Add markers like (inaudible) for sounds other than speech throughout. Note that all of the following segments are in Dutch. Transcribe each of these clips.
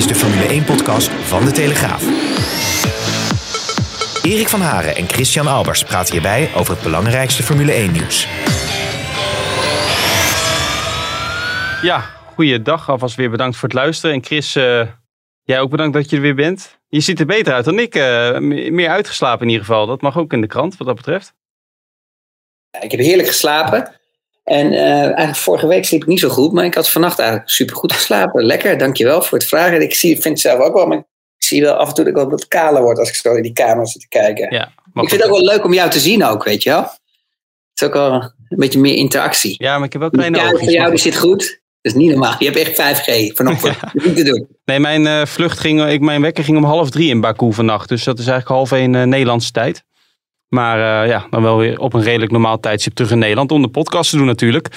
Is de Formule 1-podcast van De Telegraaf. Erik van Haren en Christian Albers praten hierbij over het belangrijkste Formule 1-nieuws. Ja, goeiedag. Alvast weer bedankt voor het luisteren. En Chris, uh, jij ook bedankt dat je er weer bent. Je ziet er beter uit dan ik. Uh, meer uitgeslapen in ieder geval. Dat mag ook in de krant wat dat betreft. Ik heb heerlijk geslapen. En uh, eigenlijk vorige week sliep ik niet zo goed, maar ik had vannacht eigenlijk super goed geslapen. Lekker, dankjewel voor het vragen. Ik zie, vind het zelf ook wel, maar ik zie wel af en toe dat ik wel wat kaler word als ik zo in die kamer zit te kijken. Ja, ik vind het ook wel leuk om jou te zien ook, weet je wel. Het is ook wel een beetje meer interactie. Ja, maar ik heb wel kleine oogjes. voor jou die zit goed. Dat is niet normaal. Je hebt echt 5G vanochtend. Ja. Dat niet te doen. Nee, mijn uh, vlucht ging, ik, mijn wekker ging om half drie in Baku vannacht. Dus dat is eigenlijk half één uh, Nederlandse tijd. Maar uh, ja, dan wel weer op een redelijk normaal tijdstip terug in Nederland om de podcast te doen natuurlijk.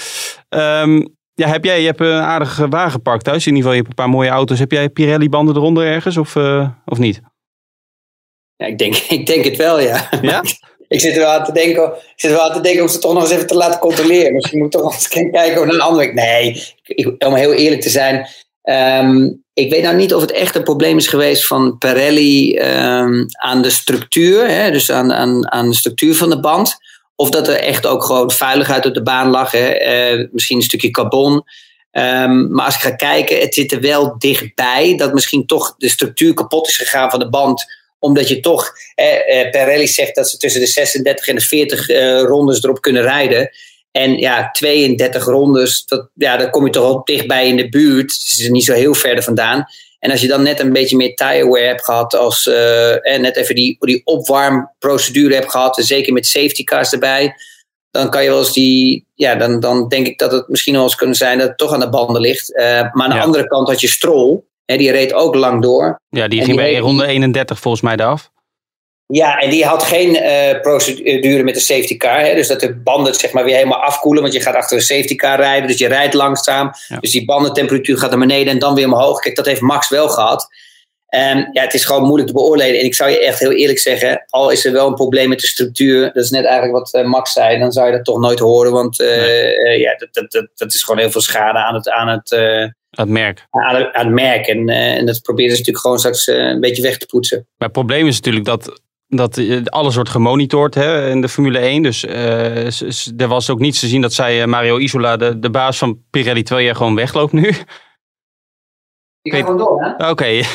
Um, ja, heb jij, je hebt een aardige wagenpark thuis. In ieder geval, je hebt een paar mooie auto's. Heb jij Pirelli-banden eronder ergens of, uh, of niet? Ja, ik denk, (laughs) ik denk het wel, ja. Ja? (laughs) ik zit er wel aan te denken, ik zit wel aan te denken om ze toch nog eens even te laten controleren. Misschien moet ik toch (laughs) eens kijken naar een andere week. Nee, ik, om heel eerlijk te zijn. Um, ik weet nou niet of het echt een probleem is geweest van Pirelli um, aan de structuur, hè, dus aan, aan, aan de structuur van de band. Of dat er echt ook gewoon veiligheid op de baan lag, hè, uh, misschien een stukje carbon. Um, maar als ik ga kijken, het zit er wel dichtbij dat misschien toch de structuur kapot is gegaan van de band omdat je toch, eh, Pirelli zegt dat ze tussen de 36 en de 40 uh, rondes erop kunnen rijden. En ja, 32 rondes, dat, ja, dan kom je toch ook dichtbij in de buurt. Dus het is niet zo heel ver vandaan. En als je dan net een beetje meer tireware hebt gehad, als uh, en net even die, die opwarmprocedure hebt gehad, zeker met safety cars erbij, dan kan je wel eens die, ja, dan, dan denk ik dat het misschien wel eens kunnen zijn dat het toch aan de banden ligt. Uh, maar aan de ja. andere kant had je Stroll, hè, die reed ook lang door. Ja, die ging bij ronde 31 volgens mij eraf. Ja, en die had geen uh, procedure met de safety car. Hè? Dus dat de banden zeg maar weer helemaal afkoelen. Want je gaat achter een safety car rijden. Dus je rijdt langzaam. Ja. Dus die bandentemperatuur gaat naar beneden en dan weer omhoog. Kijk, dat heeft Max wel gehad. Um, ja, het is gewoon moeilijk te beoordelen. En ik zou je echt heel eerlijk zeggen, al is er wel een probleem met de structuur, dat is net eigenlijk wat uh, Max zei, dan zou je dat toch nooit horen. Want uh, nee. uh, ja, dat, dat, dat, dat, is gewoon heel veel schade aan het, aan het, aan het merk. Aan het merk. En, en dat proberen ze natuurlijk gewoon straks een beetje weg te poetsen. Maar het probleem is natuurlijk dat dat alles wordt gemonitord hè, in de Formule 1. Dus uh, er was ook niets te zien dat zij Mario Isola, de, de baas van Pirelli, terwijl jij gewoon wegloopt nu. Ik ga gewoon door, hè? Oké, (laughs) okay.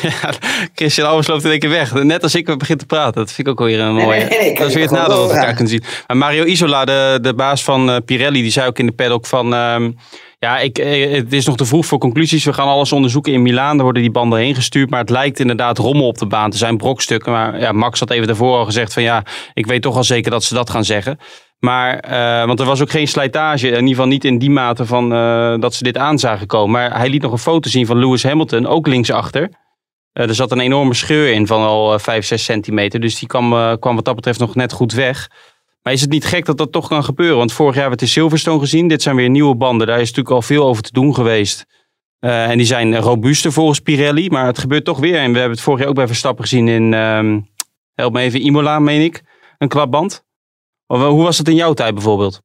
Christian Albers loopt in één keer weg. Net als ik begin te praten. Dat vind ik ook weer een mooie... Nee, nee, nee, dat is weer het nadeel dat we elkaar kunnen zien. Maar Mario Isola, de, de baas van Pirelli, die zei ook in de paddock van... Um, ja, ik, het is nog te vroeg voor conclusies. We gaan alles onderzoeken in Milaan. Daar worden die banden heen gestuurd. Maar het lijkt inderdaad rommel op de baan te zijn, brokstukken. Maar ja, Max had even daarvoor al gezegd van ja, ik weet toch al zeker dat ze dat gaan zeggen. Maar, uh, want er was ook geen slijtage, in ieder geval niet in die mate van uh, dat ze dit aan zagen komen. Maar hij liet nog een foto zien van Lewis Hamilton, ook linksachter. Er zat een enorme scheur in van al 5, 6 centimeter. Dus die kwam, kwam wat dat betreft nog net goed weg. Maar is het niet gek dat dat toch kan gebeuren? Want vorig jaar hebben we het in Silverstone gezien. Dit zijn weer nieuwe banden. Daar is natuurlijk al veel over te doen geweest. Uh, en die zijn robuuster volgens Pirelli. Maar het gebeurt toch weer. En we hebben het vorig jaar ook bij Verstappen gezien in, um, help me even, Imola meen ik. Een klapband. Of, hoe was het in jouw tijd bijvoorbeeld?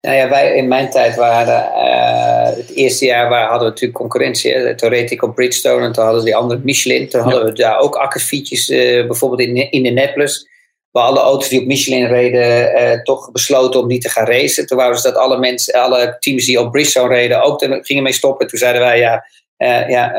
Nou ja, wij in mijn tijd waren, uh, het eerste jaar waar hadden we natuurlijk concurrentie. Hè? Toen reed ik op Bridgestone en toen hadden ze die andere Michelin. Toen hadden we daar ook akkefietjes, uh, bijvoorbeeld in, in de Netlus waar alle auto's die op Michelin reden uh, toch besloten om niet te gaan racen. Toen wouden ze dat alle, mensen, alle teams die op Bridgestone reden ook gingen mee stoppen. Toen zeiden wij, ja, uh, ja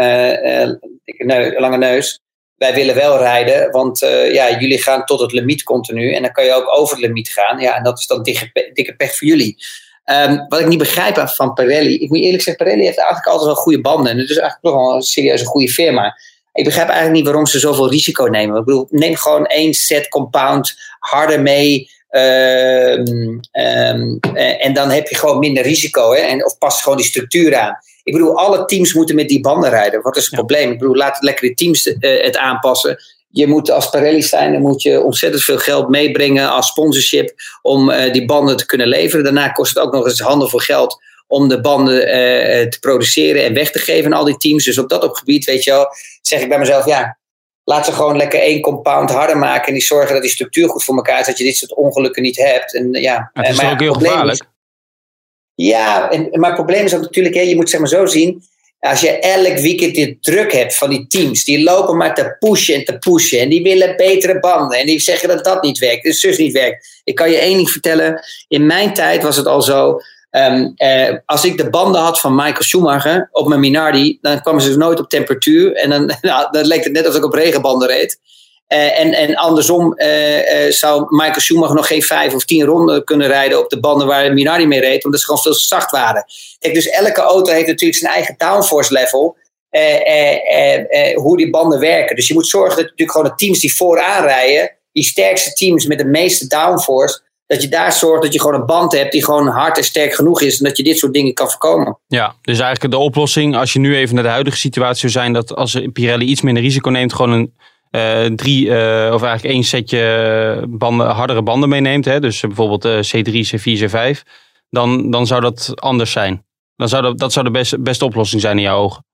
uh, lange neus, wij willen wel rijden, want ja, jullie gaan tot het limiet continu. En dan kan je ook over het limiet gaan. Ja, en dat is dan dikke, dikke pech voor jullie. Um, wat ik niet begrijp van Pirelli, ik moet eerlijk zeggen, Pirelli heeft eigenlijk altijd wel goede banden. En het is eigenlijk toch wel een serieuze goede firma ik begrijp eigenlijk niet waarom ze zoveel risico nemen. Ik bedoel, neem gewoon één set compound harder mee. Ehm, ehm, en dan heb je gewoon minder risico. Hè? En, of pas gewoon die structuur aan. Ik bedoel, alle teams moeten met die banden rijden. Wat is het probleem? Ik bedoel, laat lekker de teams het aanpassen je moet als Pirelli zijn, dan moet je ontzettend veel geld meebrengen als sponsorship om uh, die banden te kunnen leveren. Daarna kost het ook nog eens handel voor geld om de banden uh, te produceren en weg te geven aan al die teams. Dus op dat gebied, weet je wel, zeg ik bij mezelf, ja, laat ze gewoon lekker één compound harder maken en die zorgen dat die structuur goed voor elkaar is, dat je dit soort ongelukken niet hebt. En, ja, het is maar ook heel gevaarlijk. ja, en, maar het probleem is ook natuurlijk, hè, je moet zeg maar zo zien, als je elk weekend die druk hebt van die teams, die lopen maar te pushen en te pushen. En die willen betere banden. En die zeggen dat dat niet werkt, dat zus niet werkt. Ik kan je één ding vertellen. In mijn tijd was het al zo. Um, eh, als ik de banden had van Michael Schumacher op mijn Minardi, dan kwamen ze dus nooit op temperatuur. En dan, (laughs) nou, leek het net alsof ik op regenbanden reed. Uh, en, en andersom uh, zou Michael Schumacher nog geen vijf of tien ronden kunnen rijden op de banden waar Minardi mee reed, omdat ze gewoon veel zacht waren. Kijk, dus elke auto heeft natuurlijk zijn eigen downforce level, hoe die banden werken. Dus je moet zorgen dat natuurlijk gewoon de teams die vooraan rijden, die sterkste teams met de meeste downforce, dat je daar zorgt dat je gewoon een band hebt die gewoon hard en sterk genoeg is en dat je dit soort dingen kan voorkomen. Ja, dus eigenlijk de oplossing, als je nu even naar de huidige situatie zou zijn, dat als Pirelli iets minder risico neemt, gewoon een uh, drie, uh, of eigenlijk één setje banden, hardere banden meeneemt, hè, dus bijvoorbeeld uh, C3, C4, C5, dan, dan zou dat anders zijn. Dan zou dat, dat zou de beste, beste oplossing zijn in jouw ogen.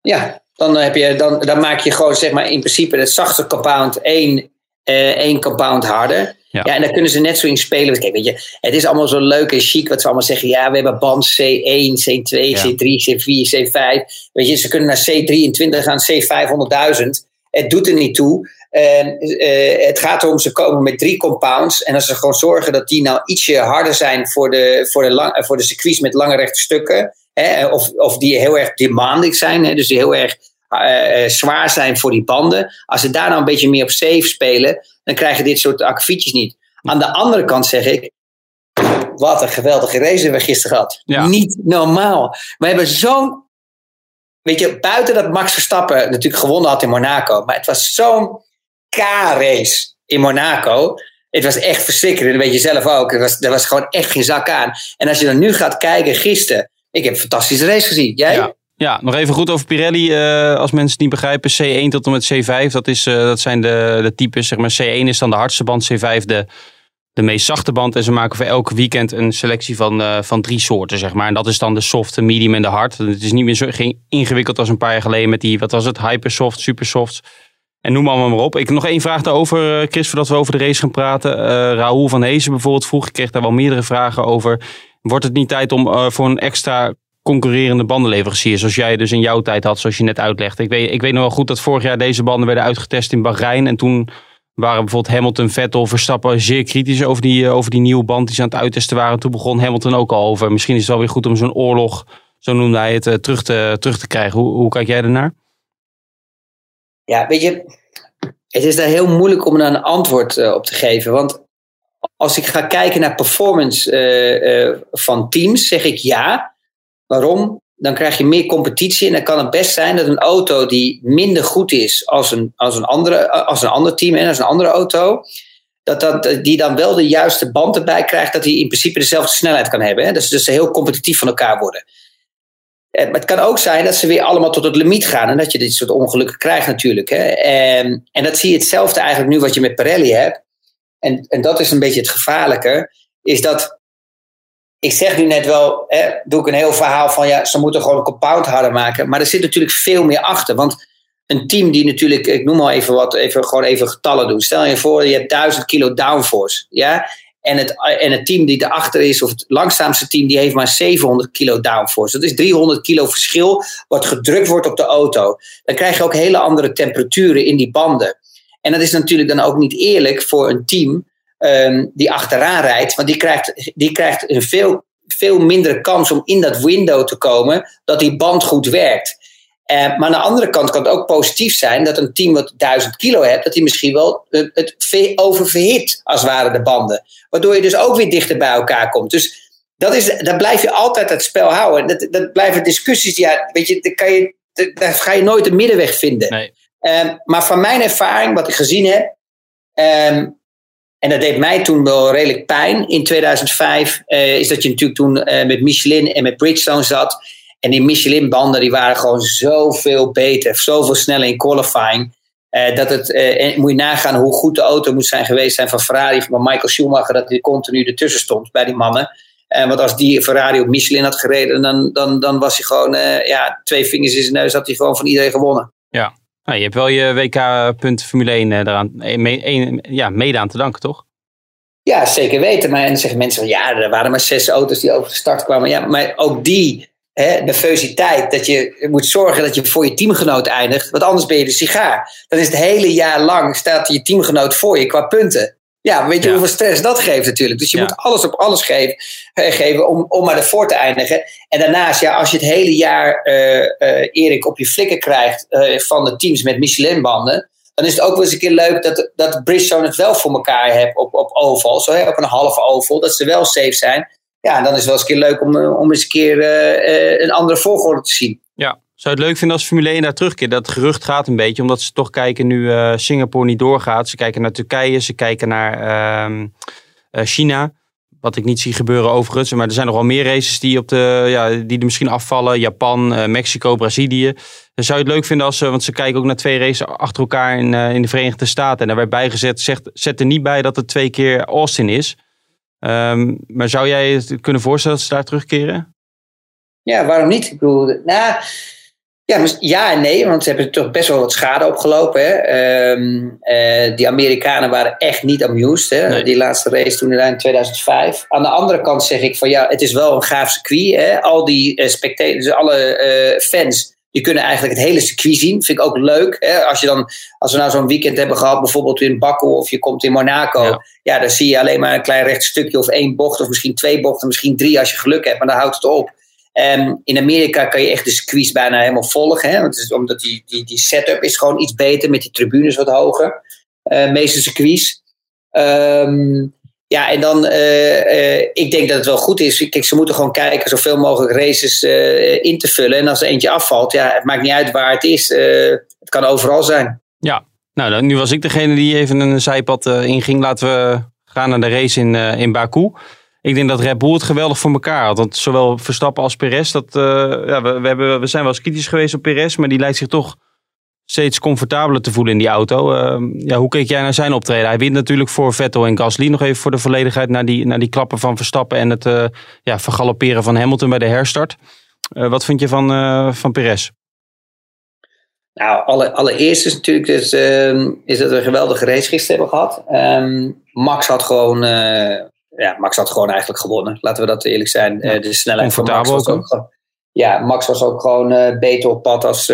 Ja, dan, heb je, dan, dan maak je gewoon zeg maar in principe het zachte compound één, één compound harder. Ja. ja. en daar kunnen ze net zo in spelen. Kijk, weet je, het is allemaal zo leuk en chic wat ze allemaal zeggen. Ja, we hebben band C1, C2, C3, C4, C5. Weet je, ze kunnen naar C23 gaan, C500.000. Het doet er niet toe. Uh, het gaat erom, ze komen met drie compounds. En als ze gewoon zorgen dat die nou ietsje harder zijn voor de, voor de, lang, voor de circuits met lange rechte stukken. Hè, of, of die heel erg demanding zijn, hè, dus die heel erg uh, zwaar zijn voor die banden. Als ze daar nou een beetje meer op safe spelen, dan krijg je dit soort akkefietjes niet. Aan de andere kant zeg ik, wat een geweldige race hebben we gisteren gehad. Niet normaal. We hebben zo'n weet je, buiten dat Max Verstappen natuurlijk gewonnen had in Monaco. Maar het was zo'n K-race in Monaco. Het was echt verschrikkelijk. Dat weet je zelf ook. Er was, er was gewoon echt geen zak aan. En als je dan nu gaat kijken, gisteren. Ik heb een fantastische race gezien. Jij? Ja. Ja, nog even goed over Pirelli. Uh, als mensen het niet begrijpen, C1 tot en met C5, dat, is, uh, dat zijn de, de types. Zeg maar, C1 is dan de hardste band, C5 de, de meest zachte band. En ze maken voor elk weekend een selectie van, uh, van drie soorten, zeg maar. En dat is dan de soft, de medium en de hard. Het is niet meer zo ingewikkeld als een paar jaar geleden met die, wat was het, hypersoft, supersoft. En noem allemaal maar op. Ik nog één vraag daarover, eh, Chris, voordat we over de race gaan praten. Raoul van Heesen bijvoorbeeld vroeg, ik kreeg daar wel meerdere vragen over. Wordt het niet tijd om voor een extra concurrerende bandenleverancier, zoals jij dus in jouw tijd had, zoals je net uitlegde? Ik weet, ik weet nog wel goed dat vorig jaar deze banden werden uitgetest in Bahrein. En toen waren bijvoorbeeld Hamilton, Vettel, Verstappen zeer kritisch over die, eh, over die nieuwe band die ze aan het uittesten waren. Toen begon Hamilton ook al over. Misschien is het wel weer goed om zo'n oorlog, zo noemde hij het, eh, terug te, terug te krijgen. Hoe, hoe kijk jij ernaar? Ja, weet je, het is daar heel moeilijk om daar een antwoord uh, op te geven. Want als ik ga kijken naar performance van teams, zeg ik ja. Waarom? dan krijg je meer competitie. En dan kan het best zijn dat een auto die minder goed is als een, als een, andere, als een ander team en als een andere auto. Dat, dat die dan wel de juiste band erbij krijgt, dat hij in principe dezelfde snelheid kan hebben. Hè? Dus, dus heel competitief van elkaar worden. Eh, maar het kan ook zijn dat ze weer allemaal tot het limiet gaan. En dat je dit soort ongelukken krijgt natuurlijk. Hè? En, en dat zie je hetzelfde eigenlijk nu wat je met Pirelli hebt. En, en dat is een beetje het gevaarlijke. Is dat ik zeg nu net wel, hè, doe ik een heel verhaal van ja, ze moeten gewoon een compound harder maken. Maar er zit natuurlijk veel meer achter. Want een team die natuurlijk, ik noem maar even wat, even, gewoon even getallen doen. Stel je voor, je hebt 1000 kilo downforce. Ja? En het, en het team die erachter is, of het langzaamste team, die heeft maar 700 kilo downforce. Dat is 300 kilo verschil wat gedrukt wordt op de auto. Dan krijg je ook hele andere temperaturen in die banden. En dat is natuurlijk dan ook niet eerlijk voor een team um, die achteraan rijdt. Want die krijgt, die krijgt een veel, veel mindere kans om in dat window te komen dat die band goed werkt. Uh, maar aan de andere kant kan het ook positief zijn dat een team wat 1000 kilo hebt, dat die misschien wel uh, het oververhit als het ware de banden. Waardoor je dus ook weer dichter bij elkaar komt. Dus dat is, daar blijf je altijd het spel houden. Dat, dat blijven discussies, ja, weet je, daar, kan je, daar ga je nooit een middenweg vinden. Nee. Uh, maar van mijn ervaring, wat ik gezien heb, um, En dat deed mij toen wel redelijk pijn in 2005. is dat je natuurlijk toen met Michelin en met Bridgestone zat. En die Michelin-banden die waren gewoon zoveel beter, zoveel sneller in qualifying. Uh, dat het, uh, moet je nagaan hoe goed de auto moet zijn geweest zijn van Ferrari, van Michael Schumacher, dat hij continu ertussen stond bij die mannen. Want als die Ferrari op Michelin had gereden, dan, dan, dan was hij gewoon, ja, twee vingers in zijn neus, had hij gewoon van iedereen gewonnen. Ja, nou, je hebt wel je WK-punt Formule 1 eraan, mee, ja, mede aan te danken, toch? Ja, zeker weten. Maar en dan zeggen mensen, ja, er waren maar zes auto's die over de start kwamen. Ja, maar ook die hè, nervositeit, dat je moet zorgen dat je voor je teamgenoot eindigt, want anders ben je de sigaar. Dan is het hele jaar lang staat je teamgenoot voor je qua punten. Ja, weet je hoeveel stress dat geeft natuurlijk. Dus je moet alles op alles geven, eh, geven om, om maar ervoor te eindigen. En daarnaast, ja, als je het hele jaar uh, uh, Erik op je flikken krijgt van de teams met Michelin-banden, dan is het ook wel eens een keer leuk dat, dat Bridgestone het wel voor elkaar heeft op, op oval, zo, hè, op een halve oval, dat ze wel safe zijn ja, dan is het wel eens een keer leuk om, om eens een keer een andere volgorde te zien. Zou het leuk vinden als Formule 1 daar terugkeert? Dat gerucht gaat een beetje, omdat ze toch kijken nu Singapore niet doorgaat. Ze kijken naar Turkije, ze kijken naar uh, China. Wat ik niet zie gebeuren overigens. Maar er zijn nog wel meer races die, op de, ja, die er misschien afvallen. Japan, Mexico, Brazilië. Zou je het leuk vinden als ze, want ze kijken ook naar twee races achter elkaar in, in de Verenigde Staten. En daar werd bijgezet, zegt, zet er niet bij dat het twee keer Austin is. Um, maar zou jij je kunnen voorstellen dat ze daar terugkeren? Ja, waarom niet? Ik bedoel, nou, ja, ja en nee, want ze hebben toch best wel wat schade opgelopen. Hè? Um, uh, die Amerikanen waren echt niet amused. Hè? Nee. Die laatste race toen in 2005. Aan de andere kant zeg ik van ja, het is wel een gaaf circuit. Hè? Al die uh, spectators, alle uh, fans je kunnen eigenlijk het hele circuit zien. Vind ik ook leuk. Hè? Als, je dan, als we nou zo'n weekend hebben gehad, bijvoorbeeld in Baku of je komt in Monaco. Ja. dan zie je alleen maar een klein recht stukje of één bocht of misschien twee bochten, misschien drie als je geluk hebt. Maar dan houdt het op. En in Amerika kan je echt de circuits bijna helemaal volgen. Hè? Want omdat die, die, die setup is gewoon iets beter met die tribunes wat hoger. Uh, meeste circuits. Um, ja, en dan, uh, uh, ik denk dat het wel goed is. Kijk, ze moeten gewoon kijken zoveel mogelijk races in te vullen. En als er eentje afvalt, ja, het maakt niet uit waar het is. het kan overal zijn. Ja, nou, nu was ik degene die even een zijpad inging. Laten we gaan naar de race in, in Baku. Ik denk dat Red Bull het geweldig voor elkaar had. Want zowel Verstappen als Perez, dat, ja, we, we, hebben, we zijn wel eens kritisch geweest op Perez. Maar die lijkt zich toch steeds comfortabeler te voelen in die auto. Uh, ja, hoe keek jij naar zijn optreden? Hij wint natuurlijk voor Vettel en Gasly. Nog even voor de volledigheid naar die, naar die klappen van Verstappen en het uh, ja, vergalopperen van Hamilton bij de herstart. Uh, wat vind je van, van Perez? Nou, alle, allereerst is natuurlijk dus, ehm, is dat we een geweldige race gisteren hebben gehad. Um, Max had gewoon ja, Max had gewoon eigenlijk gewonnen. Laten we dat eerlijk zijn. Ja, de snelheid van Max was ook, ook ja, Max was ook gewoon beter op pad als,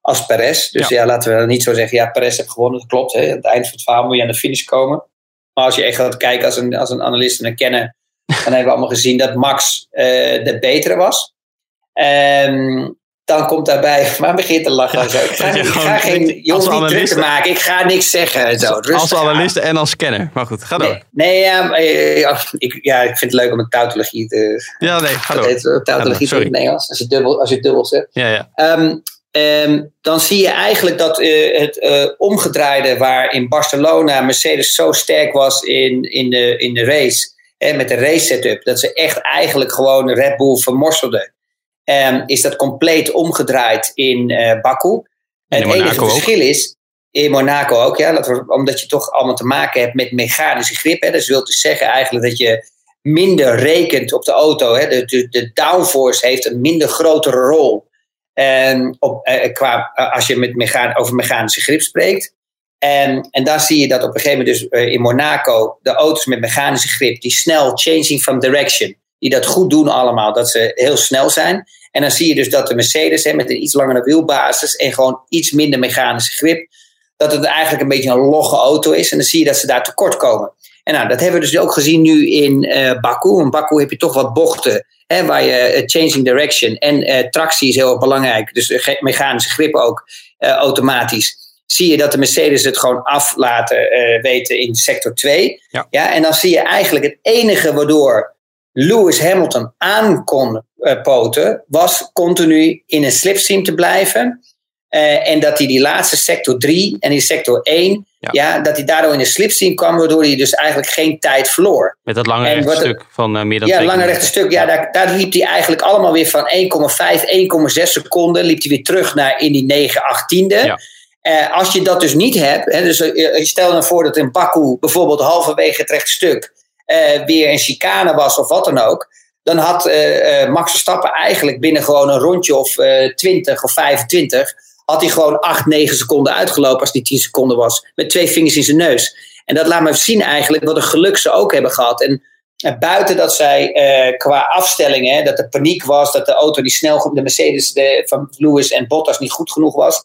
als Perez. Dus ja. laten we niet zo zeggen, ja, Perez heeft gewonnen, dat klopt. Hè. Aan het eind van het verhaal moet je aan de finish komen. Maar als je echt gaat kijken als een, als een analist en een kenner, dan hebben we allemaal gezien dat Max de betere was. Um, dan komt daarbij, (laughs) maar begint te lachen. Zo. Ik ga, ik ga geen jongen niet maken. Ik ga niks zeggen. Zo. als analist en als kenner. Maar goed, ga door. Nee, nee ja, ik, ja, ik vind het leuk om een tautologie te... Ja, nee, ga door. Heet, tautologie in het Nederlands. Als je, dubbel, als je het dubbel zegt. Ja, ja. Um, Um, dan zie je eigenlijk dat uh, het uh, omgedraaide, waar in Barcelona Mercedes zo sterk was in, in, de, in de race, hè, met de race setup, dat ze echt eigenlijk gewoon Red Bull vermorselden. Um, is dat compleet omgedraaid in uh, Baku. En het enige verschil is, in Monaco ook, ja, dat we, omdat je toch allemaal te maken hebt met mechanische grip. Hè, dus wil dus zeggen eigenlijk dat je minder rekent op de auto. Hè, de, de, de downforce heeft een minder grotere rol en op, eh, qua, eh, als je met mechan over mechanische grip spreekt. En, en daar zie je dat op een gegeven moment dus uh, in Monaco de auto's met mechanische grip, die snel changing from direction, die dat goed doen allemaal, dat ze heel snel zijn. En dan zie je dus dat de Mercedes hè, met een iets langere wielbasis en gewoon iets minder mechanische grip, dat het eigenlijk een beetje een logge auto is. En dan zie je dat ze daar tekort komen. En nou, dat hebben we dus ook gezien nu in uh, Baku. In Baku heb je toch wat bochten hè, waar je uh, changing direction en uh, tractie is heel belangrijk. Dus mechanische grip ook automatisch. Zie je dat de Mercedes het gewoon af laten weten in sector 2. Ja. ja. en dan zie je eigenlijk het enige waardoor Lewis Hamilton aan kon poten, was continu in een slipstream te blijven. en dat hij die laatste sector 3 en in sector 1 Ja. dat hij daardoor in de slipstream kwam, waardoor hij dus eigenlijk geen tijd verloor. Met dat lange rechte stuk van uh, meer dan Ja, lange rechte stuk. Ja, daar, daar, liep hij eigenlijk allemaal weer van 1,5, 1,6 seconden. Liep hij weer terug naar in die 9, 8 tiende. Ja. Uh, als je dat dus niet hebt, hè, dus uh, stel je voor dat in Baku bijvoorbeeld halverwege het rechte stuk uh, weer een chicane was of wat dan ook, dan had Max Verstappen eigenlijk binnen gewoon een rondje of 20 of 25 had hij gewoon 8, 9 seconden uitgelopen als die 10 seconden was. Met twee vingers in zijn neus. En dat laat me zien eigenlijk wat een geluk ze ook hebben gehad. En, en buiten dat zij qua afstellingen, dat er paniek was, dat de auto die snel, de Mercedes de, van Lewis en Bottas niet goed genoeg was,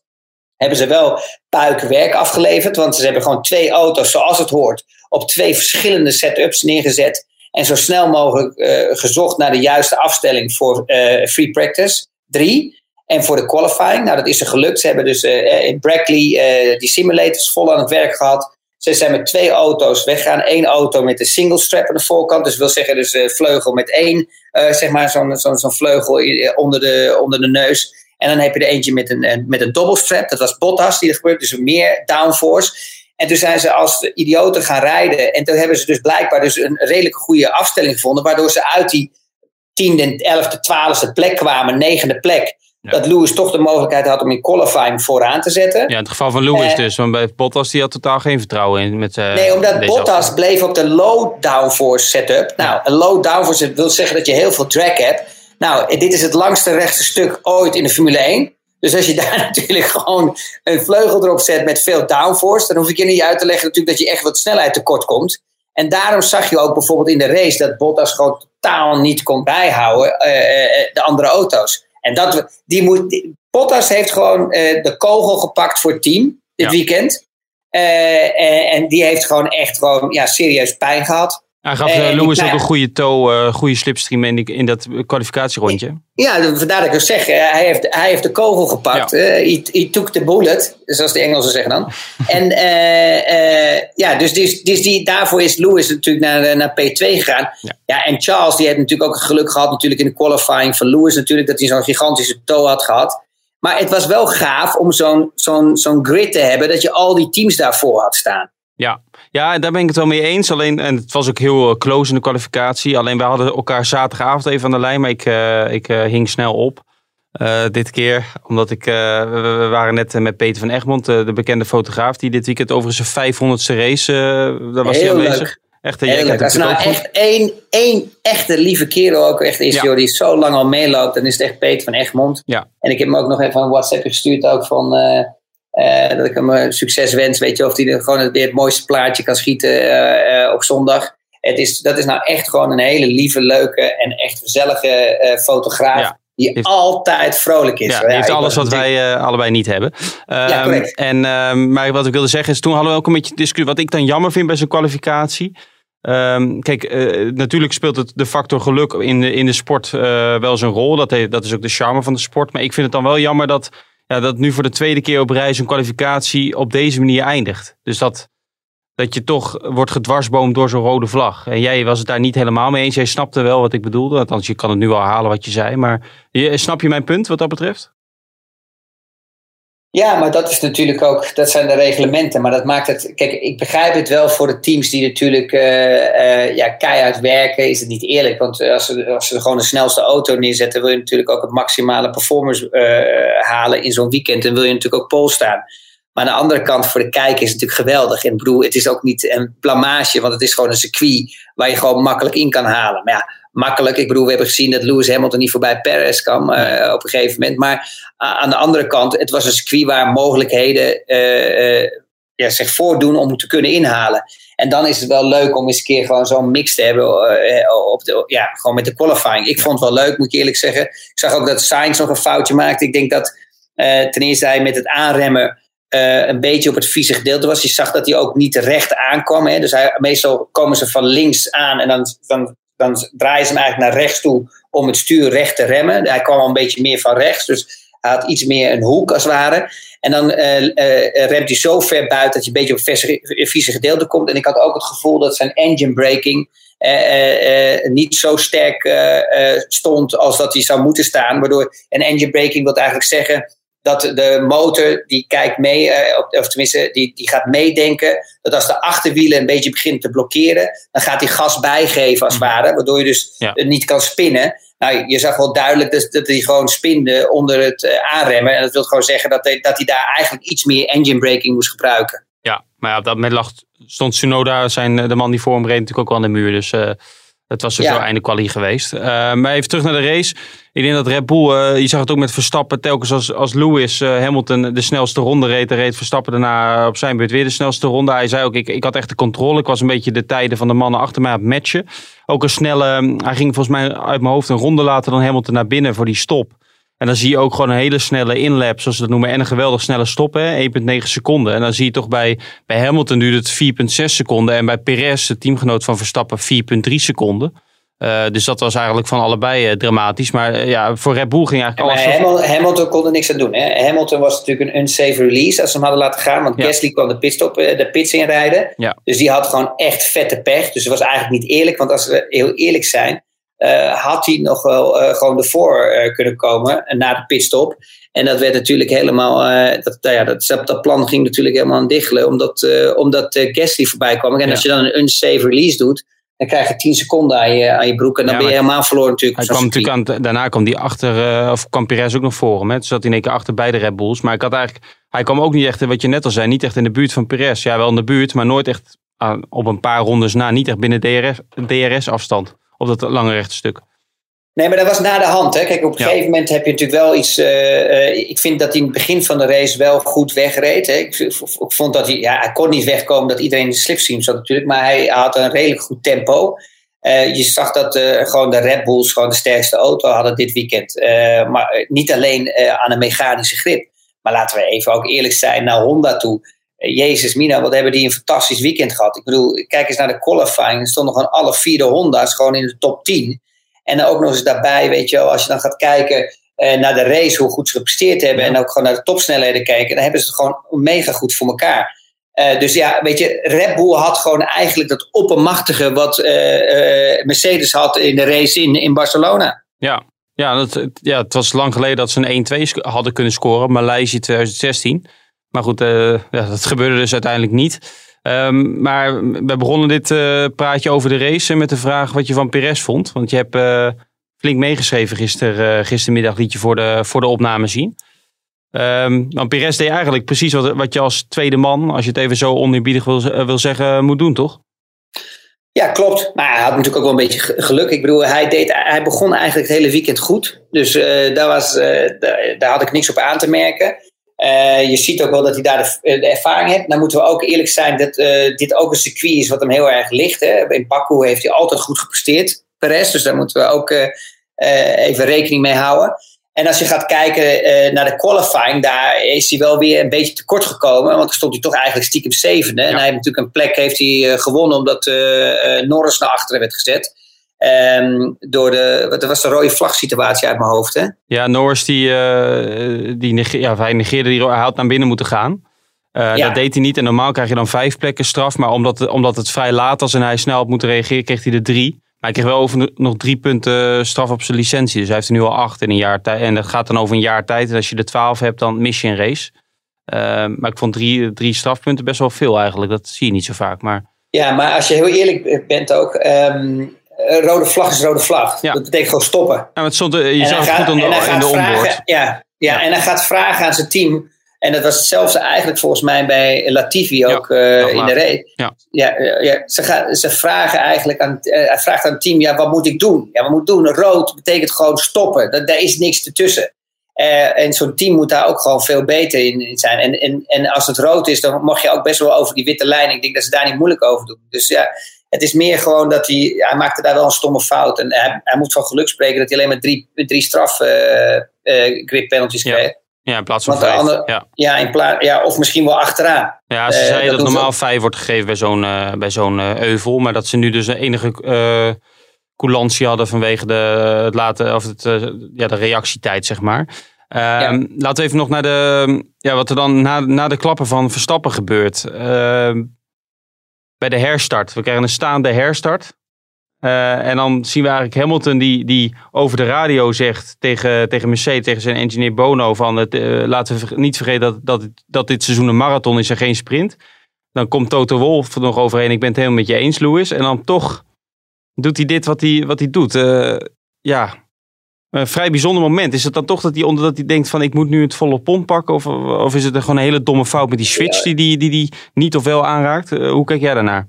hebben ze wel puikwerk afgeleverd. Want ze hebben gewoon twee auto's zoals het hoort, op twee verschillende setups neergezet. En zo snel mogelijk uh, gezocht naar de juiste afstelling voor uh, free practice. Drie. En voor de qualifying, nou dat is er gelukt. Ze hebben dus uh, in Brackley die simulators vol aan het werk gehad. Ze zijn met twee auto's weggaan. Eén auto met een single strap aan de voorkant. Dus wil zeggen dus vleugel met één, zeg maar zo'n zo'n vleugel onder de, onder de neus. En dan heb je er eentje met een, met een double strap. Dat was Bottas die dat gebeurt, dus meer downforce. En toen zijn ze als idioten gaan rijden. En toen hebben ze dus blijkbaar dus een redelijk goede afstelling gevonden. Waardoor ze uit die tiende, elfde, twaalfde plek kwamen, negende plek. Ja. Dat Lewis toch de mogelijkheid had om in qualifying vooraan te zetten. Ja, in het geval van Lewis uh, dus. Want bij Bottas die had totaal geen vertrouwen in. Met, uh, nee, omdat Bottas afstand. bleef op de low downforce setup. Nou, ja. een low downforce wil zeggen dat je heel veel drag hebt. Nou, dit is het langste rechte stuk ooit in de Formule 1. Dus als je daar (laughs) natuurlijk gewoon een vleugel erop zet met veel downforce, dan hoef ik je niet uit te leggen natuurlijk dat je echt wat snelheid tekort komt. En daarom zag je ook bijvoorbeeld in de race dat Bottas gewoon totaal niet kon bijhouden uh, de andere auto's. En dat, die moet, die, Bottas heeft gewoon uh, de kogel gepakt voor het team dit ja. weekend. Uh, en, en, die heeft gewoon echt gewoon, ja, serieus pijn gehad. Hij gaf uh, Lewis ook een goede toe, goede slipstream in, die, in dat kwalificatierondje. Ja, vandaar dat ik zeg, hij heeft, hij heeft de kogel gepakt. Ja. he, he took the bullet, zoals de Engelsen zeggen dan. (laughs) en ja, dus, dus, dus die, daarvoor is Lewis natuurlijk naar, naar P2 gegaan. Ja. ja. en Charles die heeft natuurlijk ook geluk gehad natuurlijk in de qualifying van Lewis natuurlijk, dat hij zo'n gigantische toe had gehad. Maar het was wel gaaf om zo'n zo'n zo'n grid te hebben dat je al die teams daarvoor had staan. Ja. Ja, daar ben ik het wel mee eens. Alleen, en het was ook heel close in de kwalificatie. Alleen we hadden elkaar zaterdagavond even aan de lijn, maar ik, uh, ik uh, hing snel op. Uh, dit keer, omdat ik, we waren net met Peter van Egmond, de bekende fotograaf, die dit weekend overigens zijn 500ste race, daar was heel hij aanwezig. Leuk. Echt, Heel leuk. Als er nou echt één, één echte lieve kerel ook echt is, ja. joh, die zo lang al meeloopt, dan is het echt Peter van Egmond. Ja. En ik heb hem ook nog even een WhatsApp gestuurd ook van... Uh, dat ik hem succes wens, weet je, of hij gewoon het, weer het mooiste plaatje kan schieten uh, op zondag. Het is, dat is nou echt gewoon een hele lieve, leuke en echt gezellige fotograaf. Ja. Die heeft, altijd vrolijk is. Ja, heeft alles wat wij allebei niet hebben. ja, correct. En, ehm, maar wat ik wilde zeggen is, toen hadden we ook een beetje discussie. Wat ik dan jammer vind bij zijn kwalificatie. Um, kijk, uh, natuurlijk speelt het de factor geluk in de, in de sport uh, wel zijn rol. Dat, dat is ook de charme van de sport. Maar ik vind het dan wel jammer dat ja, dat nu voor de tweede keer op reis een kwalificatie op deze manier eindigt. Dus dat, dat je toch wordt gedwarsboomd door zo'n rode vlag. En jij was het daar niet helemaal mee eens. Jij snapte wel wat ik bedoelde. Althans, je kan het nu al halen wat je zei. Maar je, snap je mijn punt wat dat betreft? Ja, maar dat is natuurlijk ook, dat zijn de reglementen. Maar dat maakt het, kijk, ik begrijp het wel voor de teams die natuurlijk uh, uh, ja, keihard werken, is het niet eerlijk. Want als ze, als ze gewoon de snelste auto neerzetten, wil je natuurlijk ook het maximale performance uh, halen in zo'n weekend. En wil je natuurlijk ook pol staan. Maar aan de andere kant, voor de kijker is het natuurlijk geweldig. En bedoel, het is ook niet een blamage, want het is gewoon een circuit waar je gewoon makkelijk in kan halen. Maar ja, makkelijk. Ik bedoel, we hebben gezien dat Lewis Hamilton niet voorbij Perez kwam uh, op een gegeven moment. Maar uh, aan de andere kant, het was een circuit waar mogelijkheden uh, ja, zich voordoen om te kunnen inhalen. En dan is het wel leuk om eens een keer gewoon zo'n mix te hebben op de, ja, gewoon met de qualifying. Ik vond het wel leuk, moet ik eerlijk zeggen. Ik zag ook dat Sainz nog een foutje maakte. Ik denk dat ten eerste hij met het aanremmen uh, een beetje op het vieze gedeelte was. Je zag dat hij ook niet recht aankwam. Hè? Dus hij, meestal komen ze van links aan en dan, dan, dan draaien ze hem eigenlijk naar rechts toe om het stuur recht te remmen. Hij kwam al een beetje meer van rechts, dus hij had iets meer een hoek als het ware. En dan uh, uh, remt hij zo ver buiten dat je een beetje op het vieze gedeelte komt. En ik had ook het gevoel dat zijn engine braking niet zo sterk stond als dat hij zou moeten staan. Waardoor een engine braking wil eigenlijk zeggen dat de motor die kijkt mee, of tenminste die, die gaat meedenken, dat als de achterwielen een beetje beginnen te blokkeren, dan gaat hij gas bijgeven als het mhm. ware, waardoor je dus niet kan spinnen. Nou, je zag wel duidelijk dat, dat hij gewoon spinde onder het aanremmen. En dat wil gewoon zeggen dat hij, dat hij daar eigenlijk iets meer engine braking moest gebruiken. Ja, maar ja, op dat moment lag, stond Tsunoda, zijn, de man die voor hem reed, natuurlijk ook wel aan de muur. Dus het was dus ja. einde kwalie geweest. Uh, maar even terug naar de race. Ik denk dat Red Bull, uh, je zag het ook met Verstappen, telkens als, als Lewis uh, Hamilton de snelste ronde reed, reed Verstappen daarna op zijn beurt weer de snelste ronde. Hij zei ook, ik, ik had echt de controle. Ik was een beetje de tijden van de mannen achter mij aan het matchen. Ook een snelle, hij ging volgens mij uit mijn hoofd een ronde later dan Hamilton naar binnen voor die stop. En dan zie je ook gewoon een hele snelle inlap, zoals ze dat noemen. En een geweldig snelle stop, 1,9 seconden. En dan zie je toch bij, bij Hamilton duurt het 4,6 seconden. En bij Perez, de teamgenoot van Verstappen, 4,3 seconden. Uh, dus dat was eigenlijk van allebei uh, dramatisch. Maar uh, ja, voor Red Bull ging eigenlijk alles... Hamilton, Hamilton kon er niks aan doen. Hè? Hamilton was natuurlijk een unsafe release als ze hem hadden laten gaan. Want ja. Gasly kwam de, pitstop, de pits inrijden. Ja. Dus die had gewoon echt vette pech. Dus het was eigenlijk niet eerlijk. Want als we heel eerlijk zijn... Uh, had hij nog wel uh, gewoon ervoor uh, kunnen komen na de pitstop. En dat werd natuurlijk helemaal, dat, nou ja, dat, dat plan ging natuurlijk helemaal aan diggelen, omdat, omdat Gasly voorbij kwam. En ja. als je dan een unsafe release doet, dan krijg je 10 seconden aan je, aan je broek en dan ben je helemaal verloren natuurlijk. Hij kwam natuurlijk aan, daarna kwam hij achter, of kwam Perez ook nog voor hem. Hè? Dus zat hij in één keer achter beide Red Bulls. Maar ik had eigenlijk, hij kwam ook niet echt, wat je net al zei, niet echt in de buurt van Perez. Ja, wel in de buurt, maar nooit echt op een paar rondes na, niet echt binnen DRS, DRS afstand op dat lange rechte stuk. Nee, maar dat was na de hand. Hè. Kijk, op een gegeven moment heb je natuurlijk wel iets. Uh, ik vind dat hij in het begin van de race wel goed wegreed. Hè. Ik, ik, vond dat hij. Ja, hij kon niet wegkomen dat iedereen in de slipstream zat natuurlijk. Maar hij had een redelijk goed tempo. Uh, je zag dat uh, gewoon de Red Bulls gewoon de sterkste auto hadden dit weekend. maar niet alleen aan een mechanische grip. Maar laten we even ook eerlijk zijn naar Honda toe. Jezus Mina, wat hebben die een fantastisch weekend gehad. Ik bedoel, kijk eens naar de qualifying. Er stonden gewoon alle vier de Honda's gewoon in de top 10. En dan ook nog eens daarbij, weet je wel, als je dan gaat kijken eh, naar de race, hoe goed ze gepresteerd hebben. En ook gewoon naar de topsnelheden kijken. Dan hebben ze het gewoon mega goed voor elkaar. Uh, dus ja, weet je, Red Bull had gewoon eigenlijk dat oppermachtige wat uh, uh, Mercedes had in de race in, in Barcelona. Ja, ja, dat, ja, het was lang geleden dat ze een 1-2 hadden kunnen scoren. Maleisië 2016. Maar goed, uh, ja, dat gebeurde dus uiteindelijk niet. Um, maar we begonnen dit uh, praatje over de race met de vraag wat je van Perez vond. Want je hebt uh, flink meegeschreven gister, gistermiddag, liet je voor de, voor de opname zien. Um, want Perez deed eigenlijk precies wat, wat je als tweede man, als je het even zo oneerbiedig wil, wil zeggen, moet doen, toch? Ja, klopt. Maar hij had natuurlijk ook wel een beetje geluk. Ik bedoel, hij, deed, hij begon eigenlijk het hele weekend goed. Dus daar, was, daar, had ik niks op aan te merken. Uh, je ziet ook wel dat hij daar de, eh, de ervaring heeft. Dan moeten we ook eerlijk zijn dat uh, dit ook een circuit is wat hem heel erg ligt. Hè. In Baku heeft hij altijd goed gepresteerd, Perez. Dus daar moeten we ook uh, even rekening mee houden. En als je gaat kijken naar de qualifying, daar is hij wel weer een beetje tekort gekomen. Want dan stond hij toch eigenlijk stiekem zevende. Ja. En hij heeft natuurlijk een plek heeft hij, gewonnen omdat Norris naar achteren werd gezet. Um, door de, wat was de rode vlag situatie uit mijn hoofd, hè? Ja, Norris die, uh, die negeerde, ja, hij negeerde die, hij had naar binnen moeten gaan. Uh, ja. Dat deed hij niet en normaal krijg je dan vijf plekken straf. Maar omdat, omdat het vrij laat was en hij snel had moeten reageren, kreeg hij er drie. Maar hij kreeg wel over nog drie punten straf op zijn licentie. Dus hij heeft er nu al acht in een jaar tijd. En dat gaat dan over een jaar tijd. En als je er twaalf hebt, dan mis je een race. Uh, maar ik vond drie, drie strafpunten best wel veel eigenlijk. Dat zie je niet zo vaak. Maar... Ja, maar als je heel eerlijk bent ook. Um, eh, rode vlag is rode vlag. Dat betekent gewoon stoppen. Ja, het stond, eh, je zag het goed in de onboard. Ja, ja, en hij gaat vragen aan zijn team. En dat was hetzelfde eigenlijk volgens mij bij Latifi ook uh, in de race. Ja. Ja, ja, ze, gaan, ze vragen eigenlijk aan, uh, hij vraagt aan het team, ja, wat moet ik doen? Ja, wat moet ik doen? Rood betekent gewoon stoppen. Dat, daar is niks ertussen. Uh, en zo'n team moet daar ook gewoon veel beter in, in, zijn. En, en, en als het rood is, dan mag je ook best wel over die witte lijn. Ik denk dat ze daar niet moeilijk over doen. Dus ja, het is meer gewoon dat hij, hij maakte daar wel een stomme fout. En hij, hij moet van geluk spreken dat hij alleen maar drie, drie straf uh, grip penalties ja. kreeg. Ja, in plaats van vijf. Andere, ja. Ja, in plaats, ja, of misschien wel achteraan. Ja, ze uh, zeiden dat, dat normaal vijf wordt gegeven bij zo'n uh, bij zo'n uh, euvel. Maar dat ze nu dus een enige coulantie hadden vanwege de, het laten, of het, ja, de reactietijd, zeg maar. Ja. Ehm, laten we even nog naar de, ja, wat er dan na, na de klappen van Verstappen gebeurt. Bij de herstart. We krijgen een staande herstart. en dan zien we eigenlijk Hamilton die, die over de radio zegt tegen, tegen Mercedes, tegen zijn engineer Bono van het, laten we niet vergeten dat, dat, dat dit seizoen een marathon is en geen sprint. Dan komt Toto Wolff er nog overheen. Ik ben het helemaal met je eens, Lewis. En dan toch doet hij dit wat hij, wat hij doet. ja, een vrij bijzonder moment. Is het dan toch dat hij, onder dat hij denkt van ik moet nu het volle pomp pakken? Of, of is het er gewoon een hele domme fout met die switch die, die, die, die niet of wel aanraakt? Eh, hoe kijk jij daarnaar?